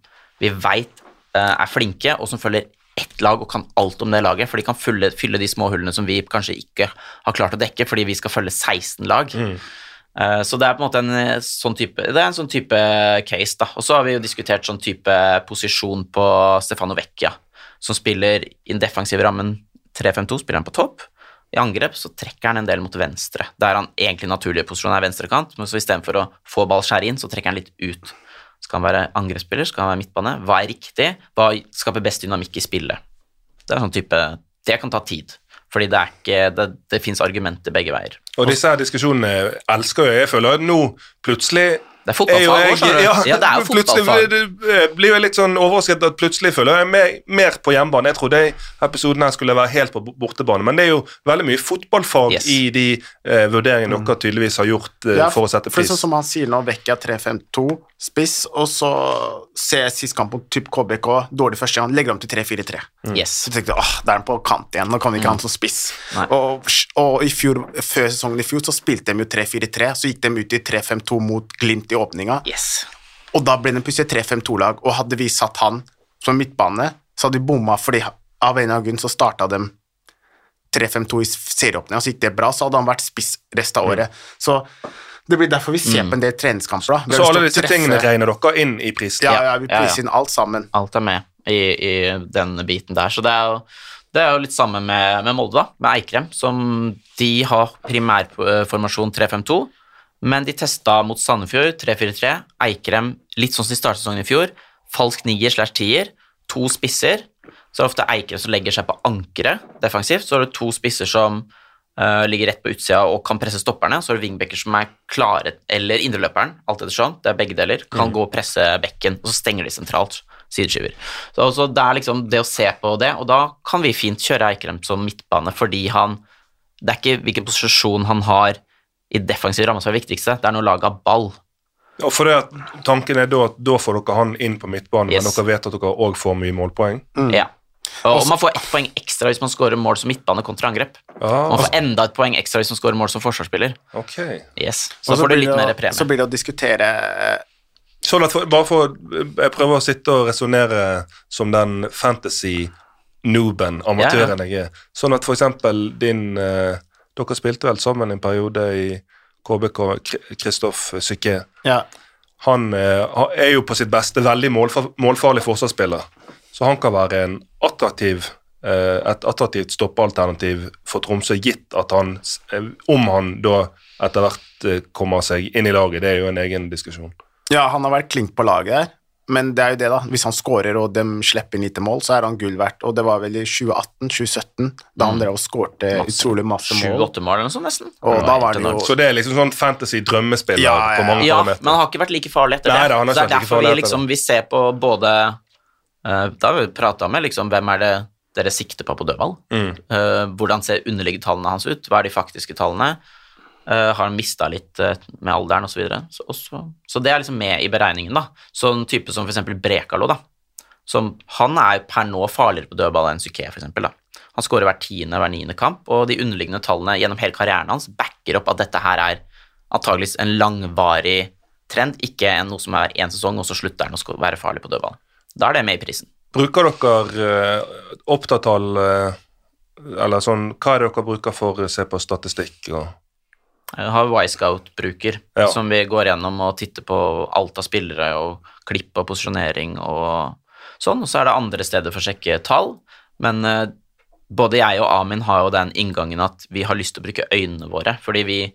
vi veit er flinke, og som følger ett lag og kan alt om det laget, for de kan fylle, fylle de små hullene som vi kanskje ikke har klart å dekke, fordi vi skal følge 16 lag. Eh, Så det er på en måte en eh, sånn type, det er en sånn type case. da. Og så har vi jo diskutert sånn type posisjon på Stefano Vecchia, som spiller i den defensive rammen 3-5-2, spiller han på topp. I angrep så trekker han en del mot venstre, der han egentlig naturlige posisjon er venstrekant, men så istedenfor å få ball skjære inn, så trekker han litt ut. Skal han være angrepsspiller, skal han være midtbane? Hva er riktig? Hva skaper best dynamikk i spillet? Det er sånn type Det kan ta tid, fordi det ikke Det, det fins argumenter begge veier. Og disse her diskusjonene elsker jo jeg. Føler nå plutselig Det er fotballfag òg, skjønner du. Ja, det er jo plutselig fotballfag. det blir jo litt sånn overrasket at plutselig føler jeg mer, mer på hjemmebane. Jeg trodde episoden her skulle være helt på bortebane, men det er jo veldig mye fotballfag Yes. i de eh, vurderingene dere tydeligvis har gjort eh, Ja, for å sette For pris. sånn som han sier nå, Vecchia 3-5-2, spiss, og så ser jeg sist kamp mot typ KBK, dårlig første gang, legger om til 3-4-3. Yes. Så tenkte jeg åh, da er han på kant igjen, nå kan vi ikke ha han som spiss. Og, og i fjor, før sesongen i fjor så spilte de jo 3-4-3, så gikk de ut i 3-5-2 mot Glimt i åpninga, Yes. og da ble det plutselig 3-5-2-lag, og hadde vi satt han som midtbane, så hadde vi bomma, fordi av en eller annen grunn så starta dem 3-5-2 i serieåpninga, så gikk det bra, så hadde han vært spiss resten av året. Så det blir derfor vi ser på en del treningskamper. da. Vi Så alle disse treffe- tingene regner dere inn i prisen? Ja, ja, vi Ja, ja. priser inn alt sammen. Alt er med i, i den biten der. Så det er jo, det er jo litt samme med, med Molde, da, med Eikrem, som de har primærformasjon 3-5-2, men de testa mot Sandefjord 3-4-3. Eikrem, litt sånn som i startsesongen i fjor, falsk nier slash tier, to spisser. Så er det ofte Eikrem som legger seg på ankeret defensivt. Så er det to spisser som uh, ligger rett på utsida og kan presse stopperne. Så er det wingbacker som er klare, eller indreløperen, alt ettersom. Det er begge deler. Kan gå og presse bekken, og så stenger de sentralt. Sideskiver. Så altså, det er liksom det å se på det, og da kan vi fint kjøre Eikrem som midtbane, fordi han Det er ikke hvilken posisjon han har i defensiv ramme som er det viktigste, det er når laget har ball. Og for det at Tanken er da at da får dere han inn på midtbanen, Yes. men dere vet at dere òg får mye målpoeng? Ja. Og man får ett poeng ekstra hvis man scorer mål som midtbane kontra angrep. Ah, Man får enda et poeng ekstra hvis man scorer mål som forsvarsspiller. ok. Yes. Så, Så får du litt mer premie. Så blir det å diskutere Sånn at for, bare for Jeg prøver å sitte og resonnere som den fantasy-nooben, amatøren jeg er. Sånn at for eksempel din eh, Dere spilte vel sammen en periode i KBK, Kristoff Sykke. Ja, Han eh, er jo på sitt beste veldig målfa målfarlig forsvarsspiller, så han kan være en attraktiv eh, et attraktivt stoppealternativ for Tromsø, gitt at han, eh, om han da etter hvert kommer seg inn i laget, det er jo en egen diskusjon. ja han har vært klink på laget der, men det er jo det, da. Hvis han scorer og de slipper inn lite mål, så er han gull verdt. Og det var vel i 2018-2017 da han drev og skårte utrolig masse mål. Sju-åtte mål eller noe sånt, nesten. Og da var det jo Så det er liksom sånn fantasy-drømmespiller Ja, ja, på mange Ja, parametere. men han har ikke vært like farlig etter Nei, det. han har så det er derfor vi liksom vi ser på både uh, Da har vi prata med liksom hvem er det dere sikter på på dødball. Mm. Uh, hvordan ser underliggende tallene hans ut? Hva er de faktiske tallene? Eh, har mista litt uh, med alderen osv.? Så, videre? så, så, det er liksom med i beregningen, da. Sånn type som f.eks. Brekalo, da. Som, han er per nå farligere på dødball enn Psyké, f.eks. Han skårer hver tiende, hver niende kamp, og de underliggende tallene gjennom hele karrieren hans backer opp at dette her er antageligvis en langvarig trend, ikke noe som er én sesong, og så slutter han å være farlig på dødball. Da er det med i prisen. Bruker dere uh, eh, Eller sånn Hva er det dere bruker for å se på statistikk og har Y-Scout-bruker, Ja. som vi går gjennom og titter på alt av spillere og klipp og posisjonering og sånn. Og så er det andre steder for å sjekke tall, men eh, både jeg og Amin har jo den inngangen at vi har lyst til å bruke øynene våre, fordi vi,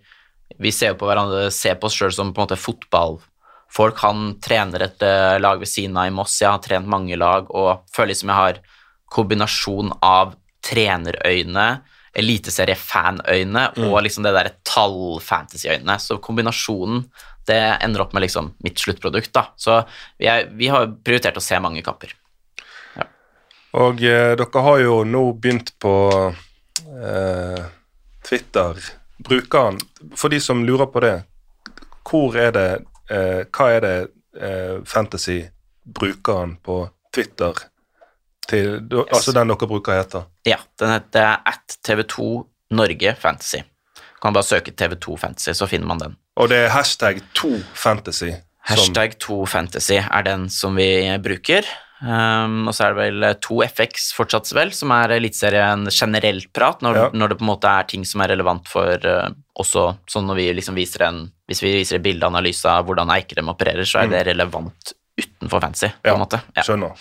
vi ser jo på hverandre, ser på oss sjøl som på en måte fotballfolk. Han trener et eh, lag ved siden av i Moss, jeg har trent mange lag og føler liksom jeg har kombinasjon av trenerøyne, eliteseriefanøyne og liksom det derre tall-fantasy-øyne. Så kombinasjonen det ender opp med liksom mitt sluttprodukt, da. Så vi, er, vi har prioritert å se mange kamper. Og eh, dere har jo nå begynt på eh, Twitter. Brukeren, for de som lurer på det, hvor er det eh, Hva er det eh, fantasy brukeren på Twitter til Altså den dere bruker heter? Ja, den heter at TV2 Norge Fantasy. Du kan bare søke TV2 Fantasy, så finner man den. Og det er hashtag 2fantasy. Hashtag 2fantasy er den som vi bruker. Um, og så er det vel 2FX fortsatt, vel, som er Eliteserien generelt prat, når, Ja. når det på en måte er ting som er relevant for uh, også sånn når vi liksom viser en Hvis vi viser en bildeanalyse av hvordan Eikrem opererer, så er det relevant utenfor fantasy, på Mm. Ja, en måte. Ja. Skjønner.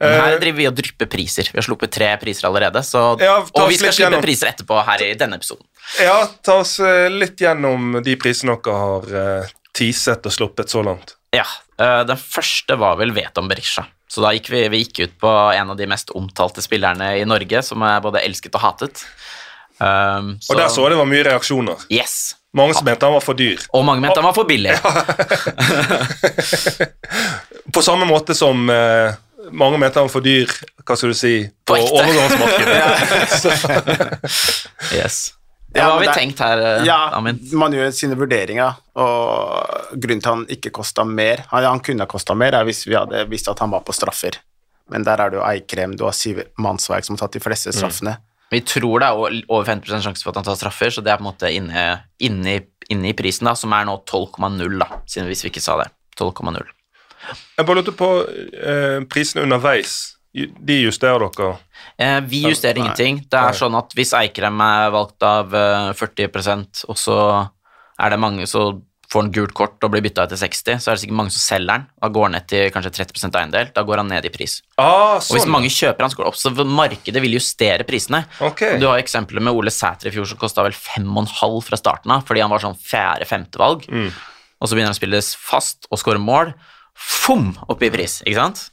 Men her Eh, driver vi og drypper priser. Vi har sluppet tre priser allerede, så, Ja, og vi skal slippe gjennom. priser etterpå her i denne episoden. Ja, ta oss eh, litt gjennom de prisene dere har uh, teaset og sluppet så langt. Ja, Den første var vel Veton Berisha. Så da gikk vi, vi gikk ut på en av de mest omtalte spillerne i Norge, som er både elsket og hatet. Um, Og der så det var mye reaksjoner. Yes. Mange som mente han var for dyr. Og mange mente han var for billig. Ja. På samme måte som eh, mange mente han var for dyr, hva skal du si, på, overgangsmarkedet. Yes. Ja, Hva har vi tenkt her, øh, Ja, Amin? man gjør sine vurderinger, og grunnen til at han ikke kosta mer Han, han kunne ha kosta mer er hvis vi hadde visst at han var på straffer, men der er det jo Eikrem, du har Siv Mannsverk som har tatt de fleste straffene. Vi tror det er over 50% sjanse for at han tar straffer, så det er på en måte inne, inne, i- inne i prisen, da, som er nå 12,0, da, siden hvis vi ikke sa det. 12,0. Jeg bare lurte på eh, prisene underveis. De justerer dere. Eh, vi justerer Nei. ingenting. Det er Nei. sånn at hvis Eikrem er valgt av eh, 40% og så er det mange så får han gult kort og blir bytta ut til 60, så er det sikkert mange som selger den. Da går han ned til kanskje 30% eiendel. Da går han ned i pris. Ah, Og hvis sånn. mange kjøper han, så går det opp. Så markedet vil justere prisene. Okay. Du har eksempler med Ole Sæter i fjor som kosta vel 5,5 fra starten av, fordi han var sånn fjerde-femte valg. Mm. Og så begynner han å spille fast og skåre mål. Fom! Opp i pris, ikke sant?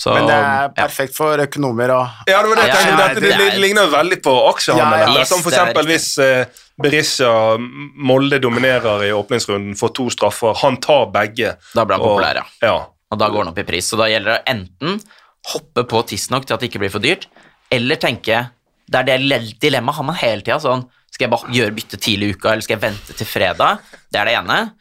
Så, Men det er ja. perfekt for økonomer og Ja, det var det jeg tenkte. ja, Dette det det, er- ligner veldig på aksjehandel. Ja, ja. Som for er eksempel hvis eh, Berisha Molde dominerer i åpningsrunden, får to straffer, han tar begge. Da blir han og- populær, ja. ja. Og da går han opp i pris. Så da gjelder det enten hoppe på tidsnok til at det ikke blir for dyrt, eller tenke Det er det le- dilemmaet har man hele tida. Sånn, skal jeg bare gjøre bytte tidlig i uka, eller skal jeg vente til fredag? Det er det ene.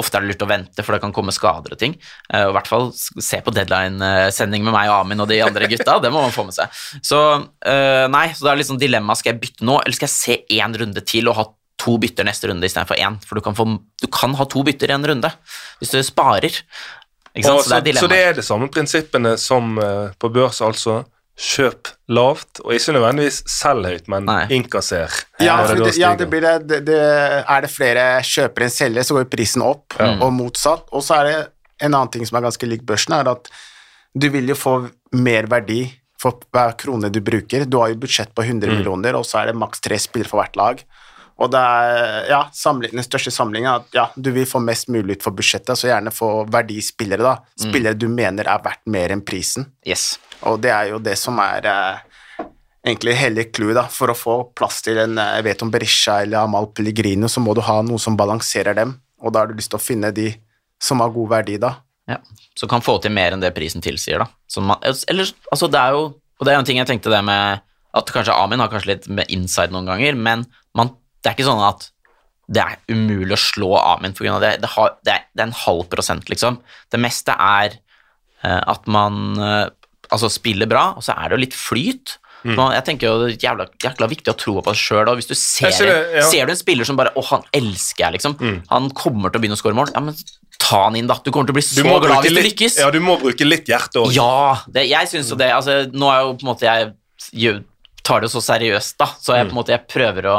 Ofte er det lurt å vente, for det kan komme skader og ting. Uh, og I hvert fall se på deadline-sending med meg og Amin og de andre gutta. det må man få med seg. Så uh, nei, så det er liksom dilemma. Skal jeg bytte nå, eller skal jeg se én runde til og ha to bytter neste runde istedenfor én? For du kan, få, du kan ha to bytter i en runde hvis du sparer. Ikke sant? Og så det er så, så det er de samme prinsippene som uh, på børs, altså. Kjøp lavt, og ikke nødvendigvis selg høyt, men Nei. innkasser. Ja, det, det, ja det blir det, det, det Er det flere kjøpere enn selgere, så går prisen opp, og motsatt. Og så er det en annen ting som er ganske lik børsen, er at du vil jo få mer verdi for hver krone du bruker. Du har jo budsjett på 100 millioner, og så er det maks tre spillere for hvert lag. Og det er ja, den største sammenligningen er at ja, du vil få mest mulig ut for budsjettet, så gjerne få verdispillere, da. Spillere du mener er verdt mer enn prisen. Yes. Og det er jo det som er eh, egentlig hele clouet, da. For å få plass til en eh, Jeg vet om Berisha eller Amal Pellegrino, så må du ha noe som balanserer dem, og da har du lyst til å finne de som har god verdi, da. Ja. Som kan få til mer enn det prisen tilsier, da. Man, eller, altså det er jo Og det er en ting jeg tenkte det med at kanskje Amin har kanskje litt med inside noen ganger, men man, det er ikke sånn at det er umulig å slå Amin pga. det. Det, har, det, er, det er en halv prosent, liksom. Det meste er eh, at man altså spiller bra, og så er det jo litt flyt. Man, jeg tenker jo det er jævla, jævla viktig å tro på seg sjøl. Hvis du ser, ser det, ja. ser du en spiller som bare Å, han elsker jeg, liksom. Han kommer til å begynne å skåre mål. Ja, men ta han inn, da. Du kommer til å bli så glad hvis du lykkes. ja, du må bruke litt hjerte òg. Ja, det, jeg syns jo det. Altså, nå er jo på en måte jeg tar det jo så seriøst, da, så jeg på en måte jeg prøver å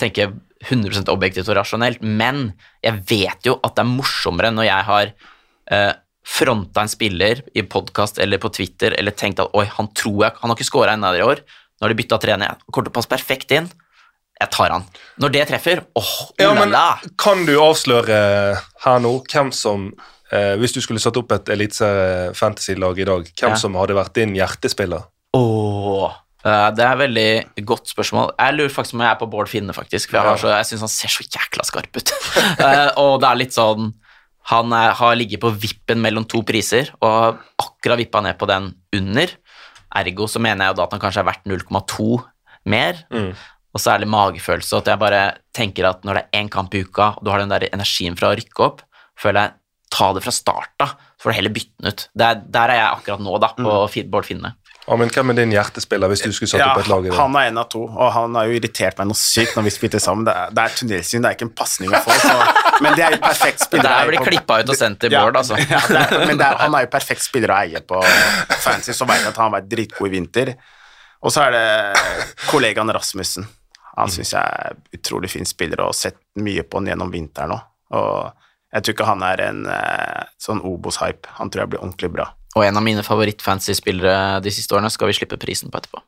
tenke 100% objektivt og rasjonelt, men jeg vet jo at det er morsommere når jeg har uh, fronta en spiller i podkast eller på Twitter eller tenkt at oi, han tror jeg Han har ikke scora ennå i år. Nå har de bytta trener, kommer til å passe perfekt inn. Jeg tar han. Når det treffer, åh, oh, ulala. Ja, kan du avsløre her nå hvem som eh, Hvis du skulle satt opp et eliteserie fantasy-lag i dag, hvem Ja. som hadde vært din hjertespiller? Åh, eh, det er et veldig godt spørsmål. Jeg lurer faktisk om jeg er på Bård Finne, faktisk. For jeg, har så, jeg syns han ser så jækla skarp ut. Eh, og det er litt sånn Han er, har ligget på vippen mellom to priser og har akkurat vippa ned på den under. Ergo så mener jeg jo da at han kanskje er verdt 0,2 mer. Og så er det magefølelse, at jeg bare tenker at når det er én kamp i uka, og du har den der energien fra å rykke opp, føler jeg ta det fra start av, så får du heller bytte den ut. Der, der er jeg akkurat nå, da, på mm. Bård Finne. Amen, hvem er din hjertespiller hvis du skulle satt opp et lag i det? han er en av to, og han har jo irritert meg noe sykt når vi spilte sammen. Det er, det er tunnelsyn, det er ikke en pasning å få, så, men det er jo perfekt spiller der blir klippa ut og sendt til Ja, Bård, altså. Ja, det er, men det er, han er jo perfekt spiller å eie på fancy, så vet jeg at han har vært dritgod i vinter. Og så er det kollegaen Rasmussen. Han syns jeg er utrolig fin spiller og har sett mye på han gjennom vinteren òg. Og jeg tror ikke han er en eh, sånn Obos-hype. Han tror jeg blir ordentlig bra. Og en av mine favoritt-fancy-spillere de siste årene skal vi slippe prisen på etterpå.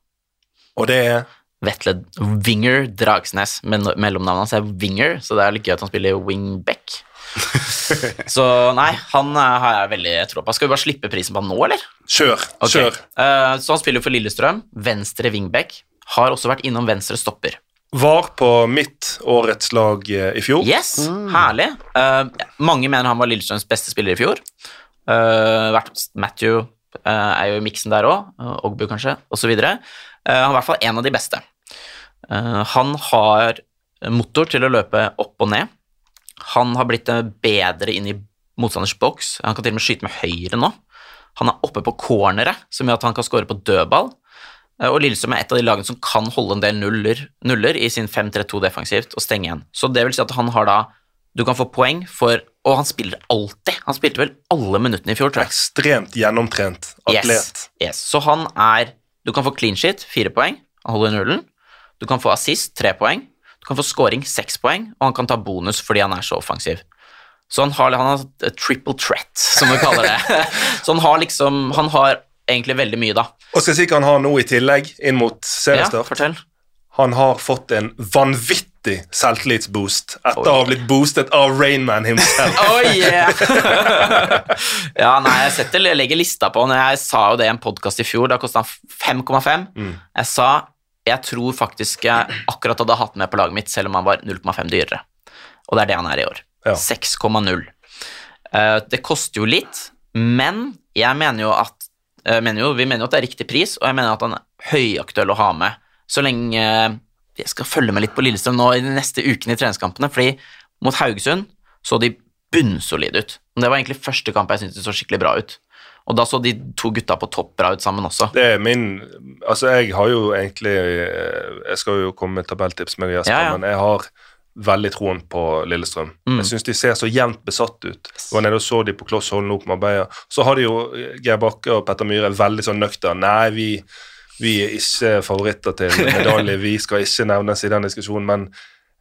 Og det er Vetle Winger Dragsnes, men mellomnavnet hans er Winger, så det er litt gøy at han spiller wingback. så nei, han eh, har jeg veldig tro på. Skal vi bare slippe prisen på han nå, eller? Kjør, okay. kjør. Uh, så han spiller jo for Lillestrøm. Venstre wingback. Har også vært innom venstre stopper. Var på mitt årets lag eh, i fjor. Yes, herlig. Uh, mange mener han var Lillestrøms beste spiller i fjor. Eh, vært- Matthew uh, er jo i miksen der òg, Ogbu kanskje, osv. Uh, han er i hvert fall en av de beste. Eh, han har motor til å løpe opp og ned. Han har blitt eh, bedre inn i motstanders boks. Han kan til og med skyte med høyre nå. Han er oppe på corneret, som gjør at han kan score på dødball. Eh, Og Lillestrøm er et av de lagene som kan holde en del nuller, nuller i sin 5-3-2 defensivt og stenge igjen. Så det vil si at han har da Du kan få poeng for Og han spiller alltid. Han spilte vel alle minuttene i fjor, tror jeg. Ekstremt gjennomtrent atlet. Yes, yes. Så han er Du kan få clean shit, fire poeng. Han holder nullen. Du kan få assist, tre poeng. Du kan få scoring, seks poeng. Og han kan ta bonus fordi han er så offensiv. Så han har, han har triple threat, som vi kaller det. så han har liksom Han har egentlig veldig mye, da. Og skal jeg si hva han har nå i tillegg, inn mot Ja, fortell. Han har fått en vanvittig selvtillitsboost etter å ha blitt boostet av Rainman himself. Oh ja, nei, jeg setter, jeg legger lista på når Jeg sa jo det i en podkast i fjor. Da kosta han 5,5. Jeg sa jeg tror faktisk jeg akkurat hadde hatt med på laget mitt, selv om han var 0,5 dyrere. Og det er det han er i år. Ja. 6,0. Uh, Det koster jo litt, men jeg mener jo at jeg mener jo, Vi mener jo at det er riktig pris, og jeg mener at han er høyaktuell å ha med så lenge jeg skal følge med litt på Lillestrøm nå i de neste ukene i treningskampene, fordi mot Haugesund så de bunnsolide ut. Men Det var egentlig første kamp jeg syntes så skikkelig bra ut. Og da så de to gutta på topp bra ut sammen også. Det er min Altså, jeg har jo egentlig eh, Jeg skal jo komme med tabelltips, med og Jesper, Ja, ja. men jeg har veldig troen på Lillestrøm. Mm. Jeg syns de ser så jevnt besatt ut. Og når nede og så de på Kloss hold nå på Marbella. Så har de jo Geir Bakke og Petter Myhre veldig sånn nøkterne. Nei, vi, vi er ikke favoritter til medalje. Vi skal ikke nevnes i den diskusjonen. Men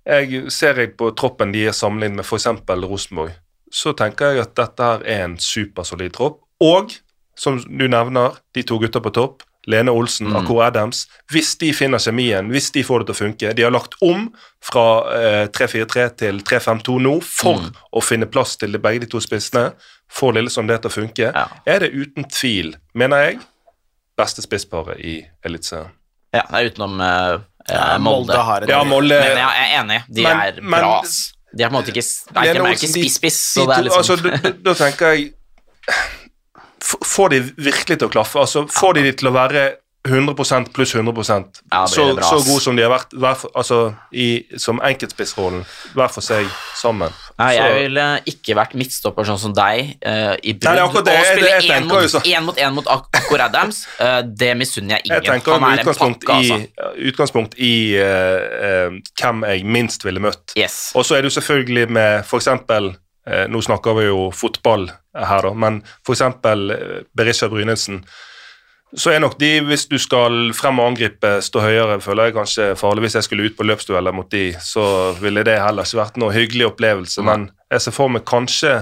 jeg ser jeg på troppen de er sammenlignet med f.eks. Rosenborg, så tenker jeg at dette her er en supersolid tropp. Og som du nevner, de to gutta på topp, Lene Olsen, Mm. Akor Adams, hvis de finner kjemien, hvis de får det til å funke De har lagt om fra eh, 3-4-3 til 3-5-2 nå for Mm. å finne plass til begge de to spissene. Får Lillesand det til å funke, Ja. er det uten tvil, mener jeg, beste spissparet i Eliteserien. Ja, det er utenom eh, eh, Ja, Molde. Molde har en Ja, Molde Men jeg er enig. De Men- er men- bra. De er på en måte ikke Nei, de er ikke spiss-spiss, så det er liksom altså, da, da, da tenker jeg Får de virkelig til å klaffe? Altså, får de de til å være 100% pluss 100 Ja, så, så god som de har vært for, altså, i, som enkeltspissrollen, hver for seg sammen. Nei, Så- jeg ville ikke vært midtstopper sånn som deg uh, i brudd. Og spille én mot én mot mot Akkor Adams, uh, det misunner jeg ingen. Jeg tenker Han er en utgangspunkt pakke, i, altså. utgangspunkt i uh, hvem jeg minst ville møtt. Yes. Og så er jo selvfølgelig med f.eks. Uh, nå snakker vi jo fotball her, da, men f.eks. Eh, Berisha Brynildsen. Så er nok de, hvis du skal frem og angripe, stå høyere, føler jeg kanskje farlig. Hvis jeg skulle ut på løpsdueller mot de, så ville det heller ikke vært noe hyggelig opplevelse. Men jeg ser for meg kanskje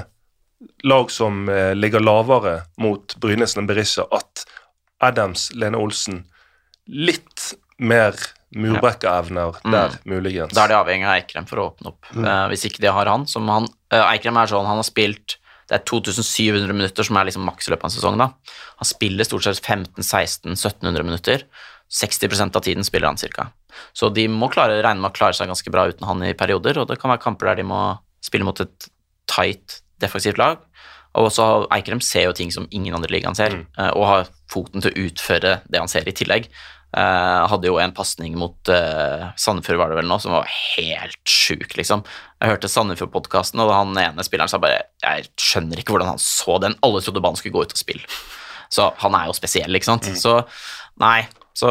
lag som eh, ligger lavere mot Brynesen enn Berisha, at Adams, Lene Olsen litt mer murbrekkeevner der, muligens. Da er de avhengig av Eikrem for å åpne opp. Eh, hvis ikke de har han, som han uh, Eikrem er sånn, han har spilt det er 2700 minutter som er liksom maks i løpet av en sesong. da. Han spiller stort sett 1500-1700 minutter. 60% av tiden spiller han cirka. Så de må klare, regne med å klare seg ganske bra uten han i perioder, og det kan være kamper der de må spille mot et tight defensivt lag. Og også Eikrem ser jo ting som ingen andre i ligaen ser, mm. og har foten til å utføre det han ser i tillegg. Eh, hadde jo en pasning mot uh, Sandefjord, var det vel nå, som var helt sjuk, liksom. Jeg hørte Sandefjord-podkasten, og han ene spilleren sa bare Jeg skjønner ikke hvordan han så den. Alle trodde banen skulle gå ut og spille. Så han er jo spesiell, ikke sant. Så nei. Så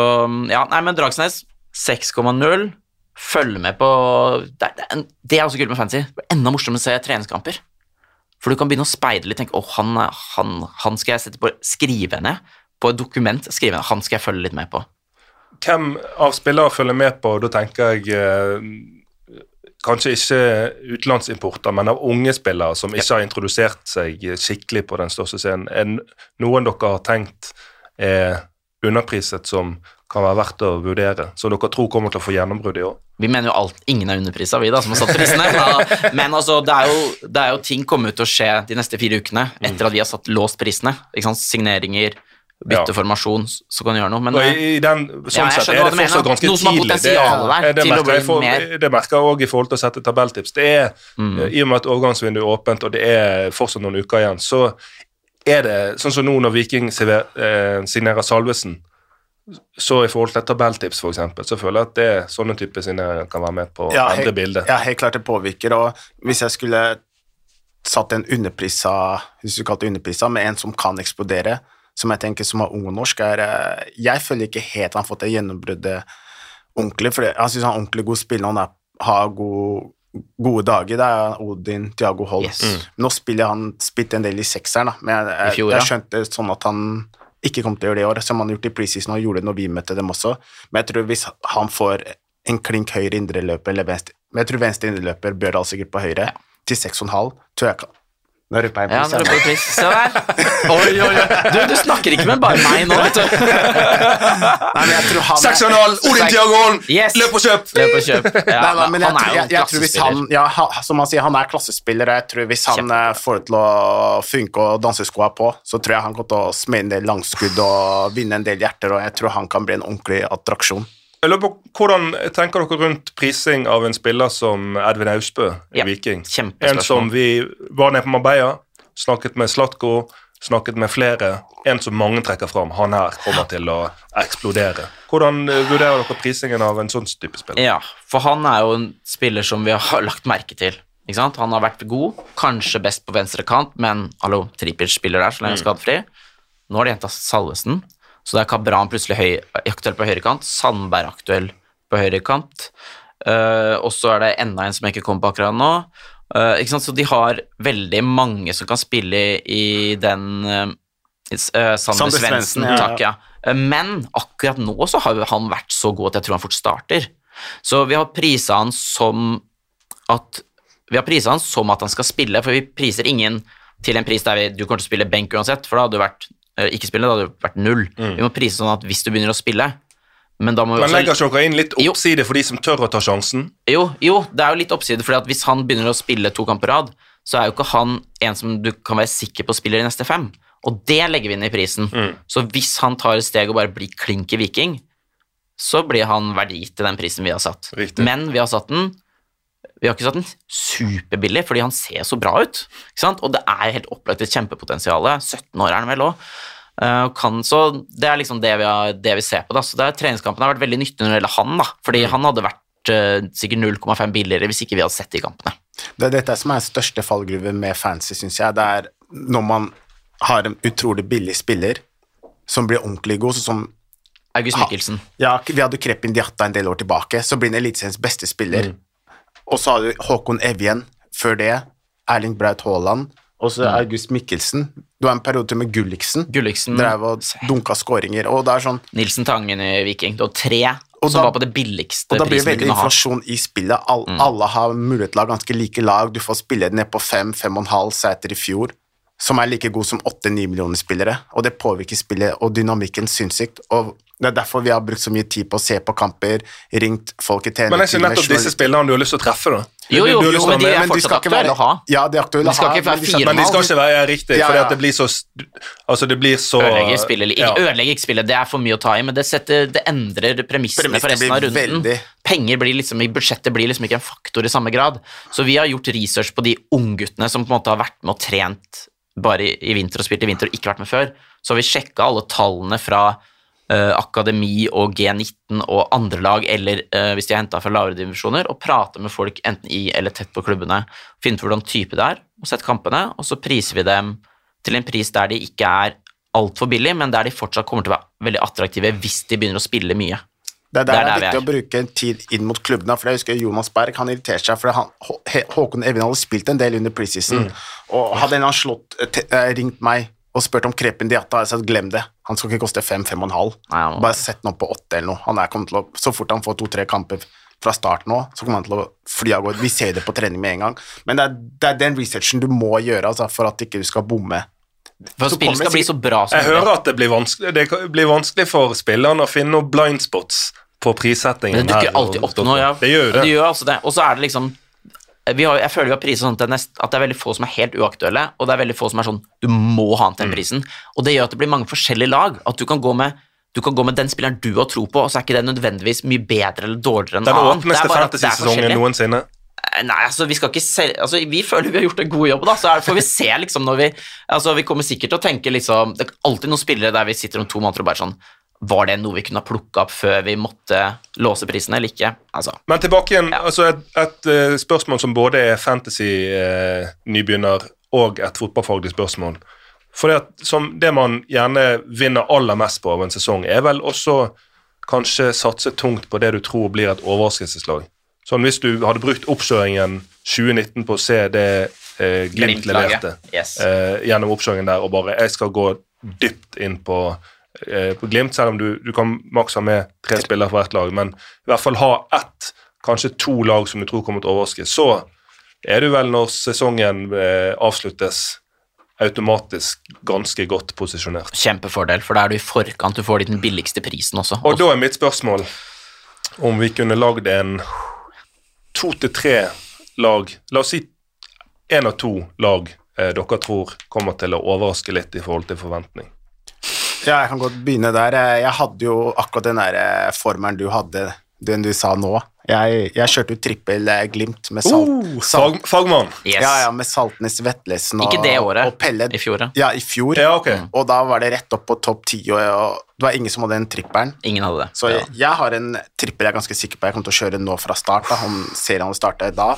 ja, nei, men Dragsnes 6,0. Følg med på Det, er- det, det er også kult med fancy. Enda morsommere å se treningskamper. For du kan begynne å speide litt. tenke, å, han, han, han skal jeg sette på, skrive ned på et dokument. skrive ned, Han skal jeg følge litt med på. Hvem av spillere følger med på, da tenker jeg eh, kanskje ikke utenlandsimporter, men av unge spillere som ikke har introdusert seg skikkelig på den største scenen. Er noen dere har tenkt er underpriset som kan være verdt å vurdere, som dere tror kommer til å få gjennombrudd i år? Vi mener jo alt, ingen er underprisa, vi da, som har satt prisene. Da, Men altså, det er, jo, det er jo ting kommer ut til å skje de neste fire ukene etter at vi har satt låst prisene. Signeringer, bytte Ja. formasjon, så kan du gjøre noe. Men Og eh, i, i den, sånn ja, sett er det fortsatt ganske Noe som har tidlig. potensial der det, til å merker bli jeg for, mer. det merker jeg òg i forhold til å sette tabelltips. Det er, Mm. eh, I og med at overgangsvinduet er åpent, og det er fortsatt noen uker igjen, så er det sånn som nå når Viking server- eh, signerer Salvesen, så i forhold til tabelltips, for eksempel, så føler jeg at det, sånne typer signeringer kan være med på å Ja, endre bildet. ja, helt klart det påvirker. Og hvis jeg skulle satt en underprisa, hvis du kalte det underprisa, med en som kan eksplodere, som jeg tenker som er ung og norsk, er eh, Jeg føler ikke helt han har fått det gjennombruddet ordentlig, for jeg syns han er ordentlig god spiller, han er, har god, gode dager. Det er Odin Tiago Holt. Yes. Mm. Nå spiller han spilt en del i sekseren, da, men jeg, I jeg, fjor, ja. jeg skjønte sånn at han ikke kom til å gjøre det i år, som han har gjort i preseason og gjorde det når vi møtte dem også. Men jeg tror hvis han får en klink høyre indreløper eller venstre Men jeg tror venstre indreløper bør da sikkert på høyre, til 6,5, tror jeg Nå roper jeg ja, pris. nå jeg. roper du pris. Se der. Oi, oi, oi. Du, du snakker ikke med bare meg nå, vet du. Nei, men jeg tror han er- 6,5! Odin Tiago Yes. Løp og kjøp! Løp og kjøp. Ja, Nei, nei, men jeg, han er tror- jo jeg, jeg tror hvis han, ja, som han sier, han er klassespiller, og jeg tror hvis han Kjempe. får det til å funke og danseskoa på, så tror jeg han kommer til å smelle en del langskudd og vinne en del hjerter, og jeg tror han kan bli en ordentlig attraksjon. Jeg lurer på, Hvordan tenker dere rundt prising av en spiller som Edvin Austbø i Ja, Viking? En som vi var nede på Marbella, snakket med Slatko, snakket med flere. En som mange trekker fram. Han her kommer til å eksplodere. Hvordan eh, vurderer dere prisingen av en sånn type spiller? Ja, for han er jo en spiller som vi har lagt merke til. Han har vært god, kanskje best på venstre kant, men hallo, Tripic spiller der så lenge han er skadefri. Nå har de henta Salvesen, så det er Kabran plutselig høy, aktuell på høyrekant, Sandberg aktuell på høyrekant, uh, og så er det enda en som jeg ikke kommer på akkurat nå. Uh, ikke sant? Så de har veldig mange som kan spille i den uh, Sander Sander Svendsen, ja, ja. ja. Men akkurat nå så har han vært så god at jeg tror han fort starter. Så vi har prisa han som at Vi har prisa han som at han skal spille, for vi priser ingen til en pris der vi, du kommer til å spille benk uansett, for da hadde du vært ikke spille, da hadde det vært null. Vi må prise sånn at hvis du begynner å spille Men da må vi også legger ikke dere inn litt Jo. oppside for de som tør å ta sjansen? jo, jo, det er jo litt oppside, for hvis han begynner å spille to kamper på rad, så er jo ikke han en som du kan være sikker på spiller i neste fem. Og det legger vi inn i prisen. Så hvis han tar et steg og bare blir klink i Viking, så blir han verdi til den prisen vi har satt. Riktig. Men vi har satt den vi har ikke satt den superbillig, fordi han ser så bra ut. Ikke sant? Og det er helt opplagt et kjempepotensial. 17 år er han vel òg. kan, så det er liksom det vi, har, det vi ser på. Da. Så det er, treningskampene har vært veldig nyttige når det gjelder han, da. fordi han hadde vært uh, sikkert 0,5 billigere hvis ikke vi hadde sett de kampene. Det er dette som er største fallgruven med fancy, syns jeg. Det er når man har en utrolig billig spiller som blir ordentlig god, sånn som August Ha- Mikkelsen. Ja, vi hadde Krepin Diatta en del år tilbake, så blir en Eliteseriens beste spiller. Og så har du Håkon Evjen før det, Erling Braut Haaland, og så August Mikkelsen. Du har en periode til med Gulliksen. Gulliksen, Drev og dunka skåringer, og det er sånn Nilsen Tangen i Viking. du har tre Og som da- var på det billigste Og da blir det veldig inflasjon i spillet. All, Alle har mulighet til å ha ganske like lag. Du får spille ned på fem, fem og en halv seter i fjor, som er like god som åtte-ni millioner spillere. Og det påvirker spillet og dynamikken sinnssykt. Og det er derfor vi har brukt så mye tid på å se på kamper, ringt folk i Men er ikke nettopp disse spillerne du har lyst til å treffe, da? Jo, jo, jo, men de er fortsatt aktuelle å ha. Ja, de er aktuelle De skal å ha. ikke være men de Men de skal ikke være riktig, Ja, fordi ja. at det blir så Altså, det blir så Ødelegger spillet, ikke, Ja. ødelegger ikke spillet, det er for mye å ta i, men det, setter, det endrer premissene for resten av runden. veldig- Penger blir liksom, i budsjettet blir liksom ikke en faktor i samme grad. Så vi har gjort research på de ungguttene som på en måte har vært med og trent bare i, i vinter og spilt i vinter og ikke vært med før. Så har vi sjekka alle tallene fra akademi og G19 og andre lag, eller eh, hvis de er henta fra lavere divisjoner, og prate med folk enten i eller tett på klubbene. Finne ut hvordan type det er, og sett kampene, og så priser vi dem til en pris der de ikke er altfor billig, men der de fortsatt kommer til å være veldig attraktive hvis de begynner å spille mye. Det er der Det er det er viktig er. å bruke tid inn mot klubbene. For jeg husker Jonas Berg han irriterte seg fordi han, Håkon Evjen hadde spilt en del under preseason. Og hadde en eller annen slått, eh, eh, ringt meg og spurt om Krepin Diatta, jeg glem det. Han skal ikke koste fem, fem og en halv. Nei, han må- Bare sett den opp på åtte eller noe. Han er kommet til å, så fort han får to-tre kamper fra start nå, så kommer han til å fly av gårde. Vi ser det på trening med en gang. Men det er, det er den researchen du må gjøre altså, for at ikke du skal bomme. For Så spillet skal bli så bra som Jeg hører at det blir vanskelig, det blir vanskelig for spillerne å finne noen blind spots på prissettingen. Men det dukker alltid opp nå, ja. Det gjør jo det. gjør altså det. Og så er det liksom har, Jeg føler vi har priset sånn at det, nest, at det er veldig få som er helt uaktuelle, og det er veldig få som er sånn Du må ha den til Mm. den prisen. Og det gjør at det blir mange forskjellige lag. At du kan gå med du kan gå med den spilleren du har tro på, og så er ikke det nødvendigvis mye bedre eller dårligere enn annen. Det er åpneste bare at det er fantasy-sesongen forskjellig. noensinne. Eh, Nei, altså vi skal ikke se, altså Vi føler vi har gjort en god jobb, da, så får vi se liksom når vi altså Vi kommer sikkert til å tenke liksom Det er alltid noen spillere der vi sitter om to måneder og bare sånn Var det noe vi kunne ha plukka opp før vi måtte låse prisene, eller ikke? Altså, Men tilbake igjen, Ja. altså et, et eh, spørsmål som både er fantasy-nybegynner og et fotballfaglig spørsmål. For det, at, som det man gjerne vinner aller mest på av en sesong, er vel også kanskje satse tungt på det du tror blir et overraskelseslag. Sånn Hvis du hadde brukt oppkjøringen 2019 på å se det eh, Glimt leverte Yes. eh, gjennom oppkjøringen der, og bare jeg skal gå dypt inn på, eh, på Glimt, selv om du, du kan maks ha med tre spillere for hvert lag, men i hvert fall ha ett, kanskje to lag som du tror kommer til å overraske, så er du vel når sesongen eh, avsluttes automatisk ganske godt posisjonert. Kjempefordel, for da er du i forkant, du får den billigste prisen også. Og da er mitt spørsmål om vi kunne lagd en to til tre lag, la oss si én av to lag eh, dere tror kommer til å overraske litt i forhold til forventning. Ja, jeg kan godt begynne der. Jeg hadde jo akkurat den der eh, formelen du hadde, den du sa nå. Jeg, jeg kjørte jo trippel eh, Glimt med salt, salt, fagmann. Yes. ja, ja, med Saltnes Vetlesen og, Ikke det året, og Pelle. i fjor, ja. Ja, i fjor. Ja, ok. Og da var det rett opp på topp ti, og, og det var ingen som hadde den trippelen. Ingen hadde det. Så Ja. jeg, jeg har en trippel jeg er ganske sikker på jeg kommer til å kjøre nå fra start. Da, om serien hadde startet da,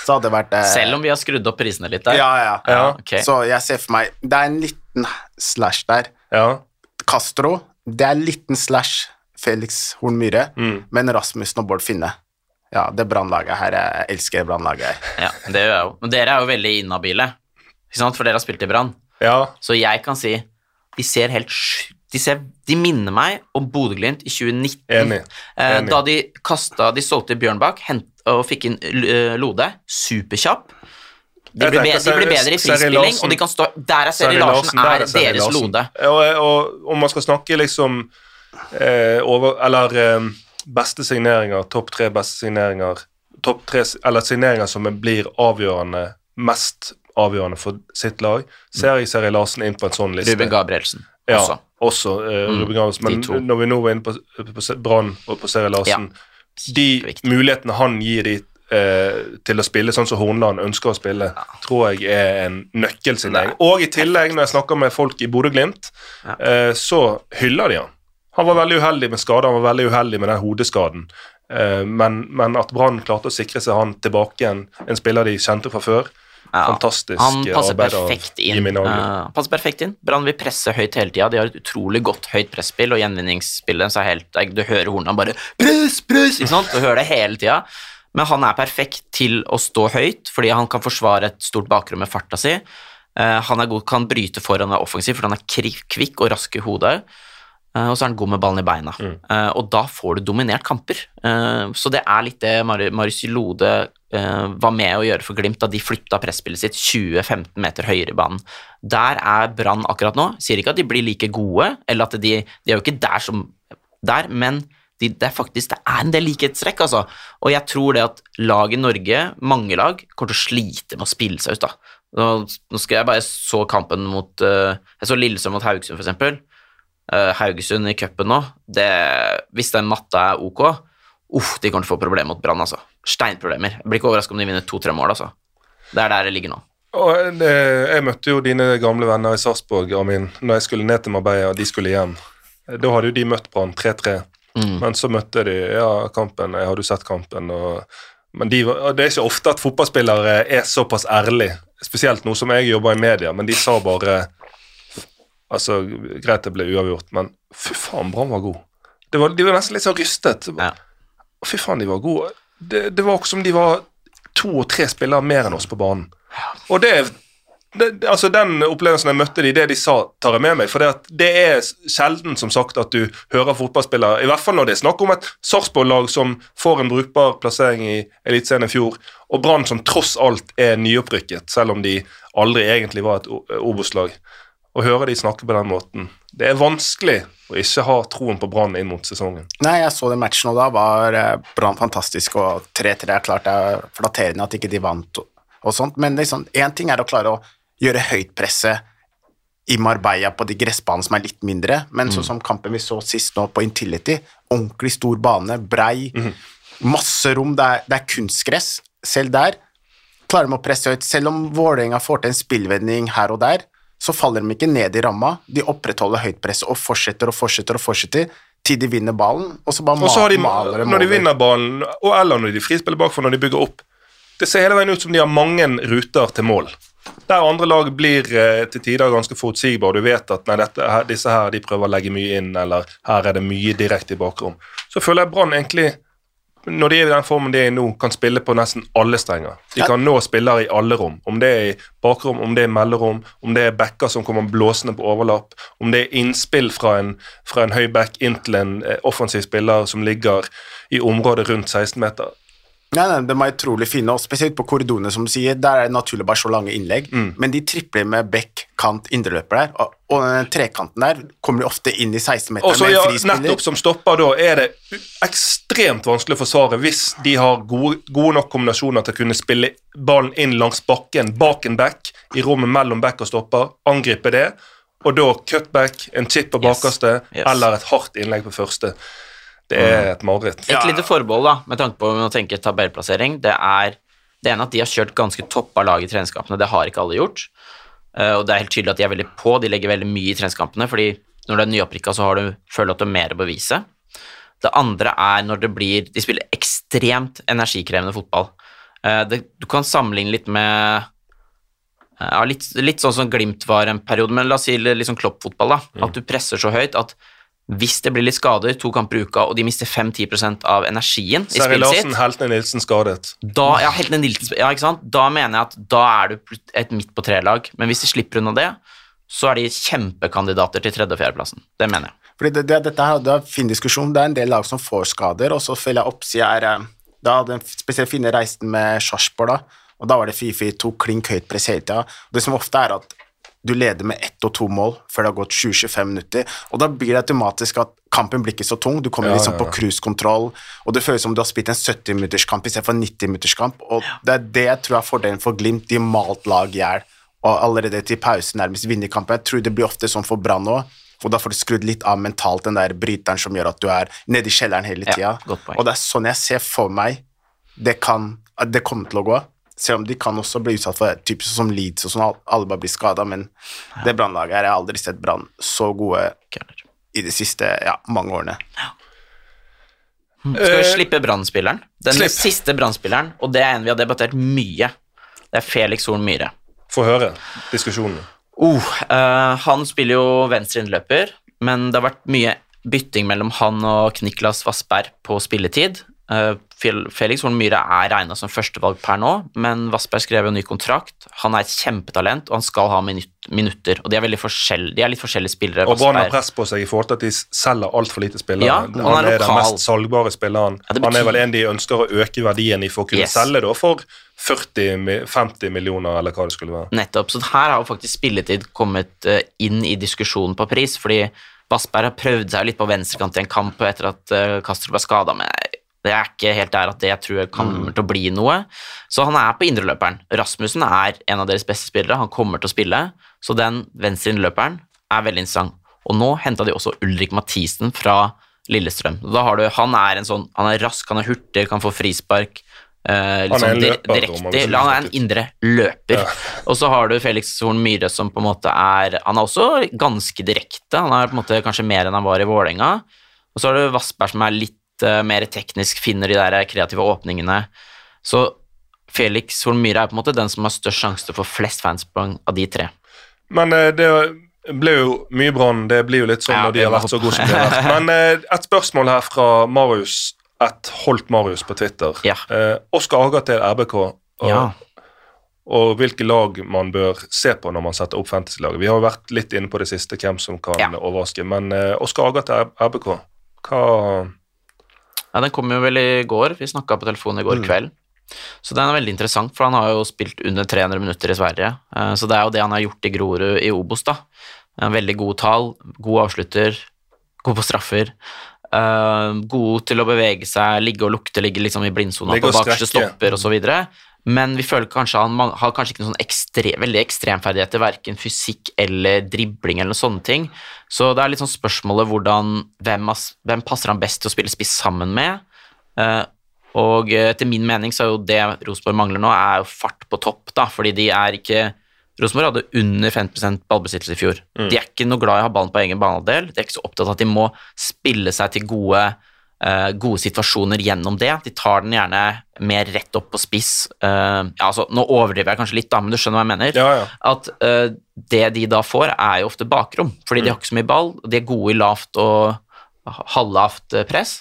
så hadde det vært eh, Selv om vi har skrudd opp prisene litt der. Ja, ja. Ja. Okay. Så jeg ser for meg Det er en liten slash der. Ja. Castro, det er en liten slash Felix Horn Myhre, Mm. men Rasmussen og Bård Finne. Ja, det brannlaget her, jeg elsker brannlaget her. Ja, det gjør jeg jo. Men dere er jo veldig inhabile, ikke sant? for dere har spilt i Brann. ja. Så jeg kan si de ser helt de, ser, de minner meg om Bodø-Glimt i 2019. Enig. Eh, Enig. da de kasta De solgte Bjørnbakk og fikk inn eh, Lode. Superkjapp. De blir, bedre, de blir bedre i frispilling, og de kan stå Der er Seri Larsen, er deres lode. Og, om man skal snakke liksom eh, over Eller eh, beste signeringer, topp tre beste signeringer Topp tre Eller signeringer som blir avgjørende, mest avgjørende for sitt lag, ser jeg Seri Larsen inn på en sånn liste. Ruben Gabrielsen Ja, også. også eh, Mm, Ruben Gabrielsen. Men de når vi nå var inne på, på på Brann og på Seri Larsen De Kjempeviktig. mulighetene han gir de eh, til å spille sånn som Hornland ønsker å spille, tror jeg er en nøkkel Og i tillegg, når jeg snakker med folk i Bodø-Glimt, Ja. eh, så hyller de han. Han var veldig uheldig med skade, han var veldig uheldig med den hodeskaden. Eh, men, men at Brann klarte å sikre seg han tilbake igjen, en spiller de kjente fra før, Ja. fantastisk Han passer arbeid perfekt inn. Jimmy Nagel. Eh, passer perfekt inn. Brann vil presse høyt hele tida. De har et utrolig godt høyt presspill, og gjenvinningsspillet deres er helt Du hører hornene bare 'press, press', ikke sant? Du hører det hele tida. Men han er perfekt til å stå høyt, fordi han kan forsvare et stort bakrom med farta si. Eh, han er god, kan bryte foran og er offensiv, for han er kvikk og rask i hodet. Eh, og så er han god med ballen i beina. Mm. og da får du dominert kamper. Eh, så det er litt det Marius Lode eh, var med å gjøre for Glimt da de flytta presspillet sitt 20-15 meter høyere i banen. Der er Brann akkurat nå. Sier ikke at de blir like gode, eller at de, de er jo ikke der som der, men de, det er faktisk det er en del likhetstrekk, altså. Og jeg tror det at lag i Norge, mange lag, kommer til å slite med å spille seg ut, da. Nå, skal jeg bare så kampen mot uh, Jeg så Lillesund mot Haugesund, for eksempel. Eh, Haugesund i cupen nå, det, hvis den matta er ok, uff, de kommer til å få problemer mot Brann, altså. Steinproblemer. Jeg blir ikke overrasket om de vinner to-tre mål, altså. Det er der det ligger nå. Og det, jeg møtte jo dine gamle venner i Sarpsborg, Armin, når jeg skulle ned til Marbella og de skulle hjem. Da hadde jo de møtt Brann 3-3, Mm. men så møtte de ja, kampen. Jeg hadde jo sett kampen. Og, men de, det er ikke ofte at fotballspillere er såpass ærlige, spesielt nå som jeg jobber i media, men de sa bare Altså, greit det ble uavgjort, men fy faen, Brann var god. Det var, de var nesten litt sånn rystet. Ja. Fy faen, de var gode. Det, det var som de var to og tre spillere mer enn oss på banen. Og det, det altså Den opplevelsen jeg møtte de, det de sa, tar jeg med meg. For det, det er sjelden som sagt at du hører fotballspillere, i hvert fall når det er snakk om et Sarpsborg-lag som får en brukbar plassering i Eliteserien i fjor, og Brann som tross alt er nyopprykket, selv om de aldri egentlig var et O- Obos-lag. Å høre de snakke på den måten Det er vanskelig å ikke ha troen på Brann inn mot sesongen. Nei, jeg så den matchen, og da var eh, Brann fantastisk, og 3-3 er klart det er flatterende at ikke de vant og, sånt, men liksom, ting er å klare å gjøre høytpresset i Marbella på de gressbanene som er litt mindre, men sånn som kampen vi så sist nå på Intility, ordentlig stor bane, brei, masse rom, det er, det er kunstgress, selv der klarer de å presse høyt. Selv om Vålerenga får til en spillvending her og der, så faller de ikke ned i ramma. De opprettholder høytpresset og fortsetter og fortsetter og fortsetter til de vinner ballen, og så bare Og så har de, maler dem når de over. vinner ballen, og eller når de frispiller bakfor, når de bygger opp Det ser hele veien ut som de har mange ruter til mål. Der andre lag blir eh, til tider ganske forutsigbare. Du vet at nei, dette, her, disse her de prøver å legge mye inn, eller her er det mye direkte i bakrom. Så føler jeg Brann egentlig, når de er i den formen de er i nå, kan spille på nesten alle strenger. De kan nå spillere i alle rom. Om det er i bakrom, om det er mellomrom, om det er backer som kommer blåsende på overlapp, om det er innspill fra en, fra en høy back inn til en eh, offensiv spiller som ligger i området rundt 16 meter. Nei, nei, de er utrolig fine, og spesielt på korridorene, som du sier. Der er det naturlig bare så lange innlegg, Mm. men de tripler med bekk, kant, indreløper der, og, og den trekanten der kommer de ofte inn i 16-meteren Og så med ja, frispiller. nettopp som stopper da, er det ekstremt vanskelig å forsvare hvis de har gode, gode nok kombinasjoner til å kunne spille ballen inn langs bakken bak en back, i rommet mellom back og stopper, angripe det, og da cutback, en chip på Yes. Yes. eller et hardt innlegg på første. Det er et mareritt. Et lite forbehold da, med tanke på å tenke tabellplassering, det er det ene at de har kjørt ganske toppa lag i treningskampene. Det har ikke alle gjort. Eh, og det er helt tydelig at de er veldig på, de legger veldig mye i treningskampene, fordi når du er nyopprykka, så har du, føler du at du har mer å bevise. Det andre er når det blir De spiller ekstremt energikrevende fotball. Eh, det, du kan sammenligne litt med ja, litt, litt sånn som Glimt var en periode, men la oss si litt sånn kloppfotball, da. At du presser så høyt at hvis det blir litt skader, to kamper i uka, og de mister 5-10% av energien i spillet Larsen, sitt, Heltene Nilsen skadet. da, ja, Heltene Nilsen, ja, ikke sant? da mener jeg at da er du et midt på tre-lag. Men hvis de slipper unna det, så er de kjempekandidater til tredje- og fjerdeplassen. Det mener jeg. Fordi det, det, dette her, det er en fin diskusjon. Det er en del lag som får skader, og så følger jeg opp, sier jeg, eh, da den spesielt fine reisen med Sarpsborg, da, og da var det 4-4-2, klink høyt press hele tida. Det som ofte er at du leder med ett og to mål før det har gått 20-25 minutter, og da blir det automatisk at kampen blir ikke så tung, du kommer Ja, liksom ja, på ja. cruisekontroll, og det føles som du har spilt en 70-minutterskamp istedenfor en 90-minutterskamp, og det er det jeg tror er fordelen for Glimt, de malt lag i hjel, og allerede til pause nærmest vinner kampen. Jeg tror det blir ofte sånn for Brann òg, og da får du skrudd litt av mentalt den der bryteren som gjør at du er nede i kjelleren hele tida, Ja, og det er sånn jeg ser for meg det kan, det kommer til å gå. Selv om de kan også bli utsatt for typisk som Leeds og sånn, alle bare blir skada, men det brannlaget her, jeg har aldri sett Brann så gode i de siste ja, mange årene. Skal vi Eh, slippe Brann-spilleren? Den slipp. siste Brann-spilleren, og det er en vi har debattert mye. Det er Felix Horn Myhre. Få høre diskusjonen. Oh, uh, han spiller jo venstre innløper, men det har vært mye bytting mellom han og Niklas Vassberg på spilletid. Eh, Fel- Felix Horn Myhre er regna som førstevalg per nå, men Vassberg skrev jo ny kontrakt. Han er et kjempetalent, og han skal ha minutter. Og de er, veldig forskjell- de er litt forskjellige spillere. Og Brann har press på seg i forhold til at de selger altfor lite spillere. Ja, han, han er er, den mest salgbare spilleren. Ja, betyr... Han er vel en de ønsker å øke verdien i for å kunne Yes. selge da for 40-50 millioner, eller hva det skulle være. Nettopp. Så her har jo faktisk spilletid kommet eh, inn i diskusjonen på pris, fordi Vassberg har prøvd seg litt på venstrekant i en kamp etter at uh, Kastrup er skada, men det er ikke helt der at det jeg tror kommer til å bli noe. Så han er på indreløperen. Rasmussen er en av deres beste spillere, han kommer til å spille, så den venstre løperen er veldig interessant. Og nå henta de også Ulrik Mathisen fra Lillestrøm. Da har du, han er en sånn, han er rask, han er hurtig, kan få frispark. eh, Han er sånn løper, direkte, han er en indre løper. Og så har du Felix Horn Myhre som på en måte er Han er også ganske direkte. Han er på en måte kanskje mer enn han var i Vålerenga. Og så har du Vassberg som er litt mer teknisk, finner de der kreative åpningene. Så Felix Holmyra er på en måte den som har størst sjanse få flest fanspoeng av de tre. Men eh, det ble jo mye Brann. Det blir jo litt sånn Ja, når de har vært så gode som de har vært. Men eh, et spørsmål her fra Marius, et holdt Marius på Twitter. Ja. Eh, Oskar Aga til RBK. Og, Ja. og hvilke lag man bør se på når man setter opp fantasy-laget. Vi har jo vært litt inne på det siste, hvem som kan Ja. overraske. Men Oskar Aga til RBK, hva Ja, Den kom jo vel i går, vi snakka på telefonen i går kveld. Så den er veldig interessant, for han har jo spilt under 300 minutter i Sverige. Eh, Så det er jo det han har gjort i Grorud i Obos, da. En veldig god tall, god avslutter, god på straffer. eh, god til å bevege seg, ligge og lukte, ligge liksom i blindsona på bakerste stopper osv. Men vi føler kanskje han har kanskje ikke noen sånn ekstre, veldig ekstremferdigheter, verken fysikk eller dribling eller noen sånne ting. Så det er litt sånn spørsmålet hvordan, hvem, hvem passer han best til å spille spiss sammen med? Eh, og etter min mening så er jo det Rosenborg mangler nå, er jo fart på topp, da, fordi de er ikke Rosenborg hadde under 50% ballbesittelse i fjor. De er ikke noe glad i å ha ballen på egen banehalvdel. De er ikke så opptatt av at de må spille seg til gode, gode situasjoner gjennom det. De tar den gjerne mer rett opp på spiss. Eh, ja, altså, nå overdriver jeg kanskje litt, da, men du skjønner hva jeg mener? Ja, ja. At uh, det de da får, er jo ofte bakrom, fordi de har ikke så mye ball. De er gode i lavt og halvlavt eh, press.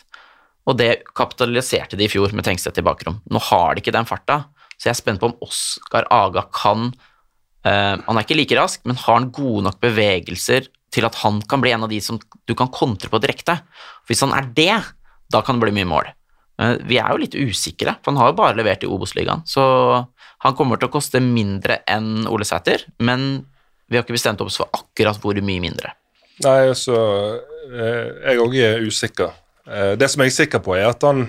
Og det kapitaliserte de i fjor med Tengstedt i bakrom. Nå har de ikke den farta, så jeg er spent på om Oskar Aga kan uh, Han er ikke like rask, men har han gode nok bevegelser til at han kan bli en av de som du kan kontre på direkte. Hvis han er det, da kan det bli mye mål. Vi er jo litt usikre, for han har jo bare levert i Obos-ligaen, så han kommer til å koste mindre enn Ole Sæter, men vi har ikke bestemt oss for akkurat hvor mye mindre. Nei, altså eh, Jeg òg er usikker. Eh, det som jeg er sikker på, er at han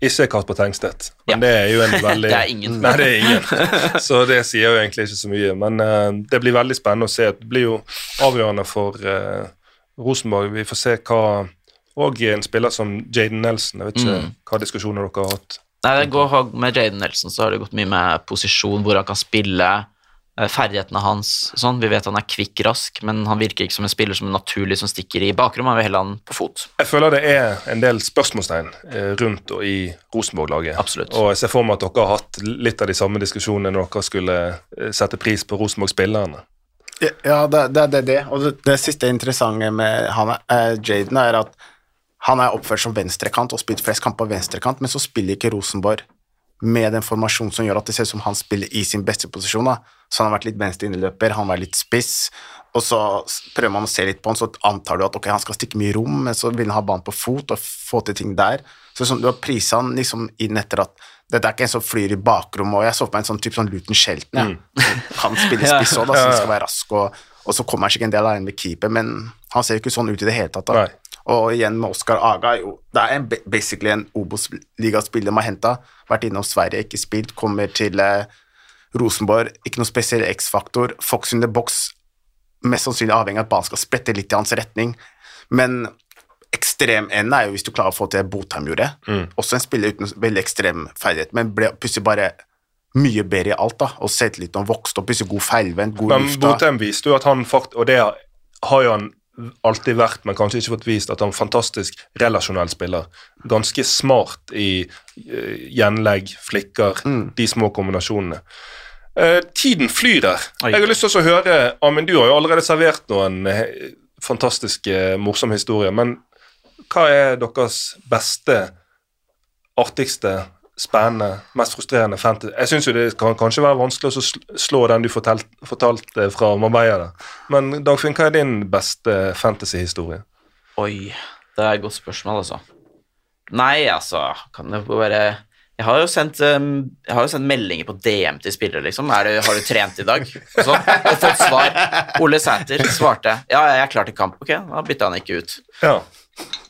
ikke er Kasper Tengstedt. Men Ja. det er jo en veldig Det er ingen. Nei, det er ingen. Så det sier jo egentlig ikke så mye. Men eh, det blir veldig spennende å se. Det blir jo avgjørende for Rosenborg. Vi får se hva Og en spiller som Jaden Nelson. Jeg vet ikke Mm. hva diskusjoner dere har hatt. Nei, det går, Med Jaden Nelson så har det gått mye med posisjon, hvor han kan spille, eh, ferdighetene hans sånn. Vi vet han er kvikk, rask, men han virker ikke som en spiller som er naturlig som stikker i bakrommet. Han vil heller han på fot. Jeg føler det er en del spørsmålstegn eh, rundt og i Rosenborg-laget. Absolutt. Og jeg ser for meg at dere har hatt litt av de samme diskusjonene når dere skulle eh, sette pris på Rosenborg-spillerne. Ja, det, det, det, det. Og det, det siste interessante med han, eh, Jaden er at han er oppført som venstrekant og spilt flest kamper på venstrekant, men så spiller ikke Rosenborg med den formasjonen som gjør at det ser ut som han spiller i sin beste posisjon. Da. Så han har vært litt venstre inneløper, han har vært litt spiss, og så prøver man å se litt på han, så antar du at ok, han skal stikke mye i rom, men så vil han ha banen på fot og få til ting der. Så Så sånn, du har prisa han liksom inn etter at dette er ikke en som flyr i bakrommet, og jeg så på meg en sånn type sånn Luton Shelton, ja. Mm. Han spiller spiss òg, da, han skal være rask, og, og så kommer han ikke en del alene med keeper, men han ser jo ikke sånn ut i det hele tatt. da. Nei. Og igjen med Oskar Aga, jo, det er en, basically en Obos-ligaspiller man har henta. Vært innom Sverige, ikke spilt, kommer til eh, Rosenborg, ikke noe spesiell X-faktor. Fox in the box, mest sannsynlig avhengig av at banen skal sprette litt i hans retning. Men ekstremenden er jo hvis du klarer å få til det Botheim gjorde. Også en spiller uten veldig ekstrem ferdighet, men ble plutselig bare mye bedre i alt, da. Og selvtilliten vokste opp, plutselig god feilvendt, god Men. Botheim viste jo at han fakt, og det har jo han alltid vært, men kanskje ikke fått vist, at han er en fantastisk relasjonell spiller. Ganske smart i uh, gjenlegg, flikker, de små kombinasjonene. Uh, tiden flyr der. Jeg har lyst til å høre Amin, du har jo allerede servert noen uh, fantastiske, morsomme historier, men hva er deres beste, artigste, spennende, mest frustrerende fantasy? Jeg syns jo det kan kanskje være vanskelig å slå den du fortalt, fortalte fra Marbella. Men Dagfinn, hva er din beste fantasy-historie? Oi, det er et godt spørsmål, altså. Nei, altså, kan det være Jeg har sendt, um, jeg har jo sendt meldinger på DM til spillere, liksom. Du, har du trent i dag? Og, sånn, og fått svar. Ole Sæter svarte ja, jeg er klar til kamp. Ok, da bytta han ikke ut. Ja,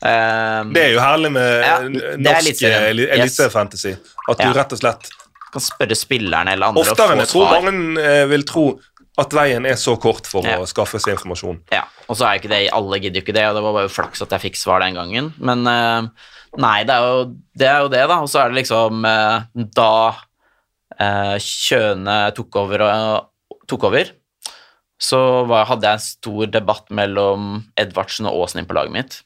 Um, Det er jo herlig med Ja, eh, norsk elitefantasy. eli- Yes. At du Ja. rett og slett kan spørre spillerne eller andre Oftere enn jeg tror mange eh, vil tro at veien er så kort for Ja. å skaffe seg informasjon. Ja, og så er jo ikke det, alle gidder jo ikke det, og det var bare flaks at jeg fikk svar den gangen. Men eh, nei, det er jo det, er jo det da. Og så er det liksom eh, da uh, Kjøne tok over, og, tok over så var, hadde jeg en stor debatt mellom Edvardsen og Aasen inn på laget mitt.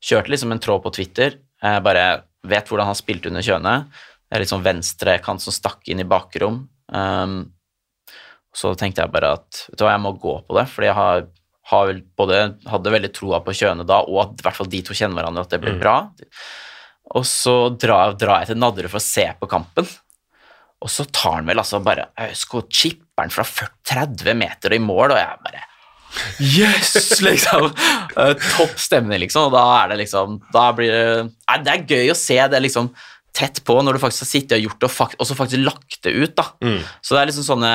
Kjørte liksom en tråd på Twitter. Jeg bare vet hvordan han spilte under kjønet. Det er litt sånn venstrekant som stakk inn i bakrom. Um, så tenkte jeg bare at vet du hva, jeg må gå på det, fordi jeg har, har både, hadde veldig troa på kjønet da, og at i hvert fall de to kjenner hverandre, at det blir bra. Og så drar, drar jeg til Nadderud for å se på kampen, og så tar han vel altså bare Øysko chipper han fra 40, 30 meter i mål, og jeg bare Yes! Liksom. Eh, Topp stemning, liksom. Og da er det liksom Da blir det Nei, Det er gøy å se det liksom tett på når du faktisk har sittet og gjort det, og, fakt, så faktisk lagt det ut, da. Så det er liksom sånne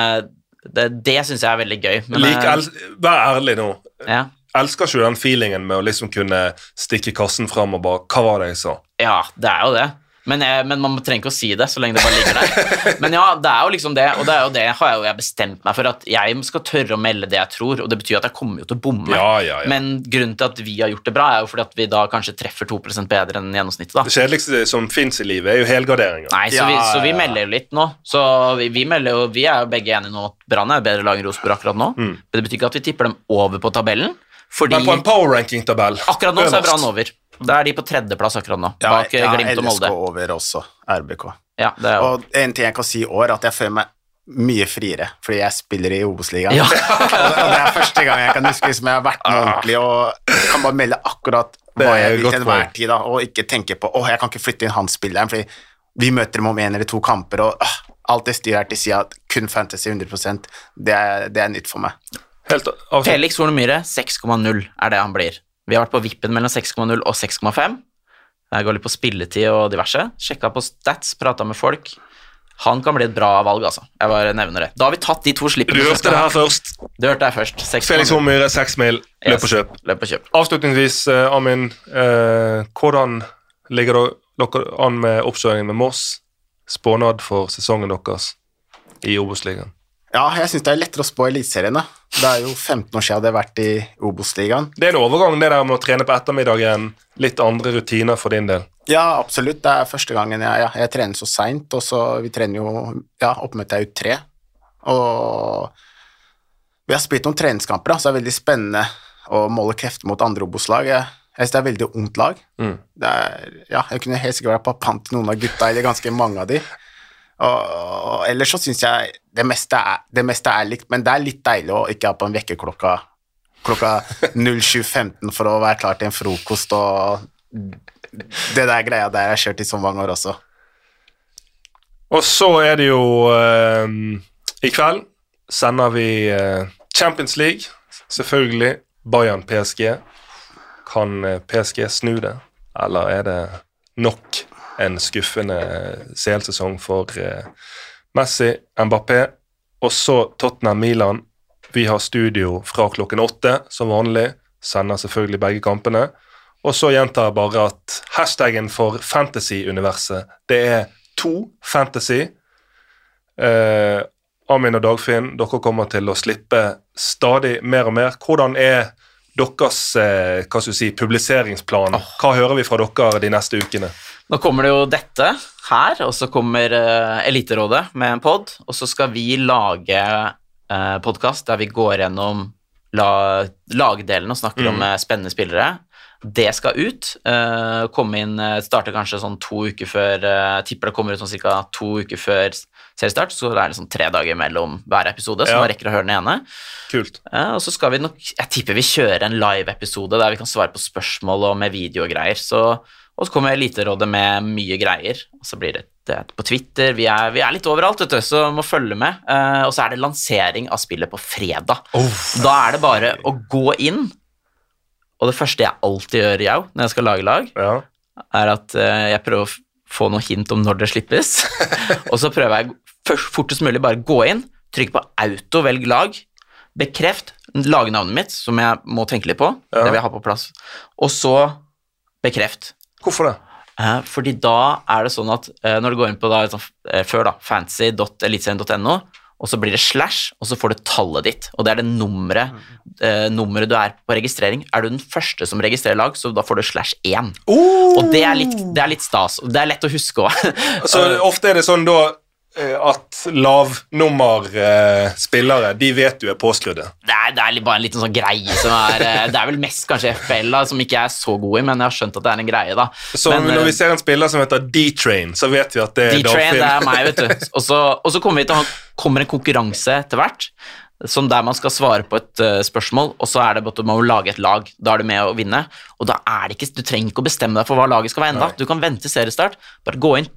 Det, det syns jeg er veldig gøy. Men, Lik, eh, el, vær ærlig nå. ja. Elsker ikke du den feelingen med å liksom kunne stikke kassen fram og bare Hva var det jeg sa? Ja, det er jo det. Men, jeg, men man trenger ikke å si det så lenge det bare ligger der. Men ja, det er jo liksom det, og det er jo det har jeg jo jeg bestemt meg for, at jeg skal tørre å melde det jeg tror, og det betyr at jeg kommer jo til å bomme. Ja, ja, ja. Men grunnen til at vi har gjort det bra, er jo fordi at vi da kanskje treffer 2% bedre enn gjennomsnittet. da. Det kjedeligste som fins i livet, er jo helgarderinger. Nei, så, vi, så vi melder jo litt nå. Så vi, vi, melder jo, vi er jo begge enige nå at Brann er et bedre lag enn Rosenborg akkurat nå. Men det betyr ikke at vi tipper dem over på tabellen, fordi Men på en power ranking-tabell akkurat nå så er. Brann over. Da er de på tredjeplass akkurat nå, Ja, bak eh, ja, Glimt og LSK over også, RBK. Ja, det er Og en ting jeg kan si i år, at jeg føler meg mye friere, fordi jeg spiller i Obos-ligaen. Ja. og, det, er første gang jeg kan huske som jeg har vært med ordentlig og kan bare melde akkurat hva jeg vil til enhver tid, da, og ikke tenke på åh, jeg kan ikke flytte inn han spilleren, fordi vi møter dem om en eller to kamper, og åh, alt det styret her til sida kun fantasy 100% det er, det er nytt for meg. Helt av, Felix Horne Myhre 6,0 er det han blir. Vi har vært på vippen mellom 6,0 og 6,5. Jeg går litt på spilletid og diverse. Sjekka på stats, prata med folk. Han kan bli et bra valg, altså. Jeg bare nevner det. Da har vi tatt de to slippene. Du hørte det her først. Du hørte det her først. 6, Felix Hormyre, seks mil, løp og kjøp. Løp og kjøp. Avslutningsvis, eh, Amin. eh, hvordan ligger dere an med oppkjøringen med Moss? Spånad for sesongen deres i Obos-ligaen. Ja, jeg syns det er lettere å spå Eliteserien, da. Det er jo 15 år siden jeg hadde vært i Obos-ligaen. Det er en overgang, det der med å trene på ettermiddagen. Litt andre rutiner for din del. Ja, absolutt. Det er første gangen jeg, ja, jeg trener så seint, og så vi trener jo Ja, oppmøtet er jo tre. Og vi har spilt noen treningskamper, da, så det er veldig spennende å måle krefter mot andre Obos-lag. Jeg, jeg synes det er et veldig ungt lag. Mm. Det er, ja, jeg kunne helt sikkert vært pant til noen av gutta, eller ganske mange av de. Og, og ellers så syns jeg det meste, er, det meste er likt, men det er litt deilig å ikke ha på en vekkerklokka klokka 07.15 for å være klar til en frokost og det der greia der jeg har kjørt i så mange år også. Og så er det jo eh, I kveld sender vi eh, Champions League, selvfølgelig. Bayern PSG. Kan eh, PSG snu det, eller er det nok en skuffende CL-sesong for eh, Messi, Mbappé, og så Tottenham-Milan. Vi har studio fra klokken åtte, som vanlig. Sender selvfølgelig begge kampene. Og så gjentar jeg bare at hashtaggen for fantasy-universet, det er to fantasy. Eh, Amin og Dagfinn, dere kommer til å slippe stadig mer og mer. Hvordan er deres eh, hva skal si, publiseringsplan? Hva hører vi fra dere de neste ukene? Nå kommer det jo dette her, og så kommer uh, Eliterådet med en pod, og så skal vi lage uh, podkast der vi går gjennom la, lagdelen og snakker om uh, spennende spillere. Det skal ut. Uh, komme inn starte Starter kanskje sånn to uker før Tipper det kommer ut sånn ca. to uker før seriestart, så det er liksom tre dager mellom hver episode, så Ja. man rekker å høre den ene. Kult. Og så skal vi nok Jeg tipper vi kjører en live-episode der vi kan svare på spørsmål og med video og greier. Så, og så kommer Eliterådet med mye greier. Og så blir det, på Twitter. Vi er, vi er litt overalt, vet du, så må følge med. Uh, og så er det lansering av spillet på fredag. Da er det bare å gå inn. Og det første jeg alltid gjør, jeg, når jeg skal lage lag, Ja. er at uh, jeg prøver å få noe hint om når det slippes. og så prøver jeg først, fortest mulig bare gå inn, trykke på auto, velg lag, bekreft lagnavnet mitt, som jeg må tenke litt på, Ja. det vil jeg ha på plass, og så bekreft. Hvorfor det? Eh, fordi da er det sånn at eh, når du går inn på da, sånn, eh, før da, fancy.eliteserien.no, og så blir det slash, og så får du tallet ditt, og det er det nummeret, eh, nummeret du er på registrering. Er du den første som registrerer lag, så da får du slash 1. Og det er, litt, det er litt stas, og det er lett å huske også. Så ofte er det sånn da at lavnummer-spillere, de vet du er påskrudde. Det er, det er bare en liten sånn greie som er eh, Det er vel mest kanskje FL da, som ikke jeg er så god i, men jeg har skjønt at det er en greie, da. Så men, når eh, vi ser en spiller som heter D-Train, så vet vi at det er D-Train, det er meg, vet du. Og så, kommer vi til å kommer en konkurranse etter hvert, som der man skal svare på et uh, spørsmål, og så er det bare å lage et lag. Da er du med å vinne. Og da er det ikke, du trenger ikke å bestemme deg for hva laget skal være ennå. Du kan vente seriestart. Bare gå inn,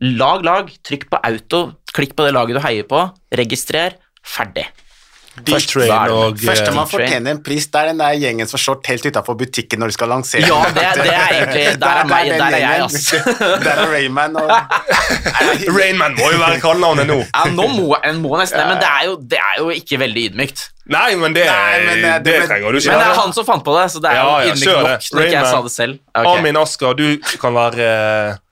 lag lag, trykk på auto, klikk på det laget du heier på, registrer, ferdig. D-Train og Første eh, man fortjener en pris, det er den der gjengen som står helt utafor butikken når de skal lansere. Ja, det, det er egentlig Der er meg, der er jeg, ass. Der er Rayman og Rainman må jo være kallenavnet nå. Ja, nå må en må nesten det, men det er, jo, det er jo ikke veldig ydmykt. Nei, men det, Nei, men, eh, det, det- trenger du ikke Men det er han som fant på det, så det er Ja, jo ydmykt nok når ikke jeg sa det selv. Okay. Amin Asker, du kan være eh,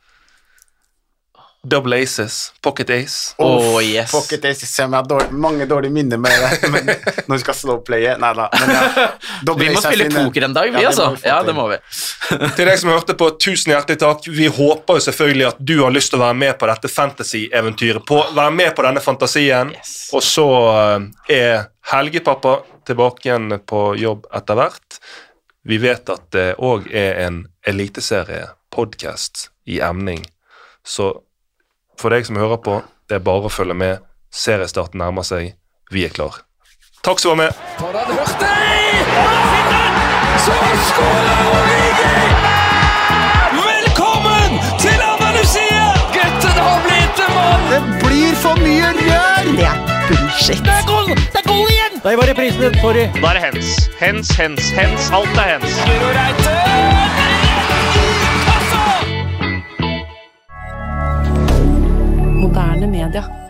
Double Aces, Pocket Ace. Oh, yes. Pocket Ace, jeg har dårlig, mange dårlige minner med det, men når vi skal slowplaye Nei da. Ja, Vi må spille poker en dag, vi, Ja, altså. vi Ja, det må vi. Til deg som hørte på, tusen hjertelig takk. Vi håper jo selvfølgelig at du har lyst til å være med på dette fantasy-eventyret. Være med på denne fantasien. Yes. Og så eh, er Helgepappa tilbake igjen på jobb etter hvert. Vi vet at det òg er en eliteserie-podkast i emning. Så for deg som hører på, det er bare å følge med. Seriestarten nærmer seg. Vi er klar. Takk som var med. På den Hurtig! Så skårer Origi! Velkommen til Andalusia! Gutten har blitt en mann! Det blir for mye rør! Det er bullshit. Det er goal! Det er goal igjen! Der var reprisen. Sorry. Da er det hens. Hens, hens, hens. Alt er hens. Guro Reite! Moderne media.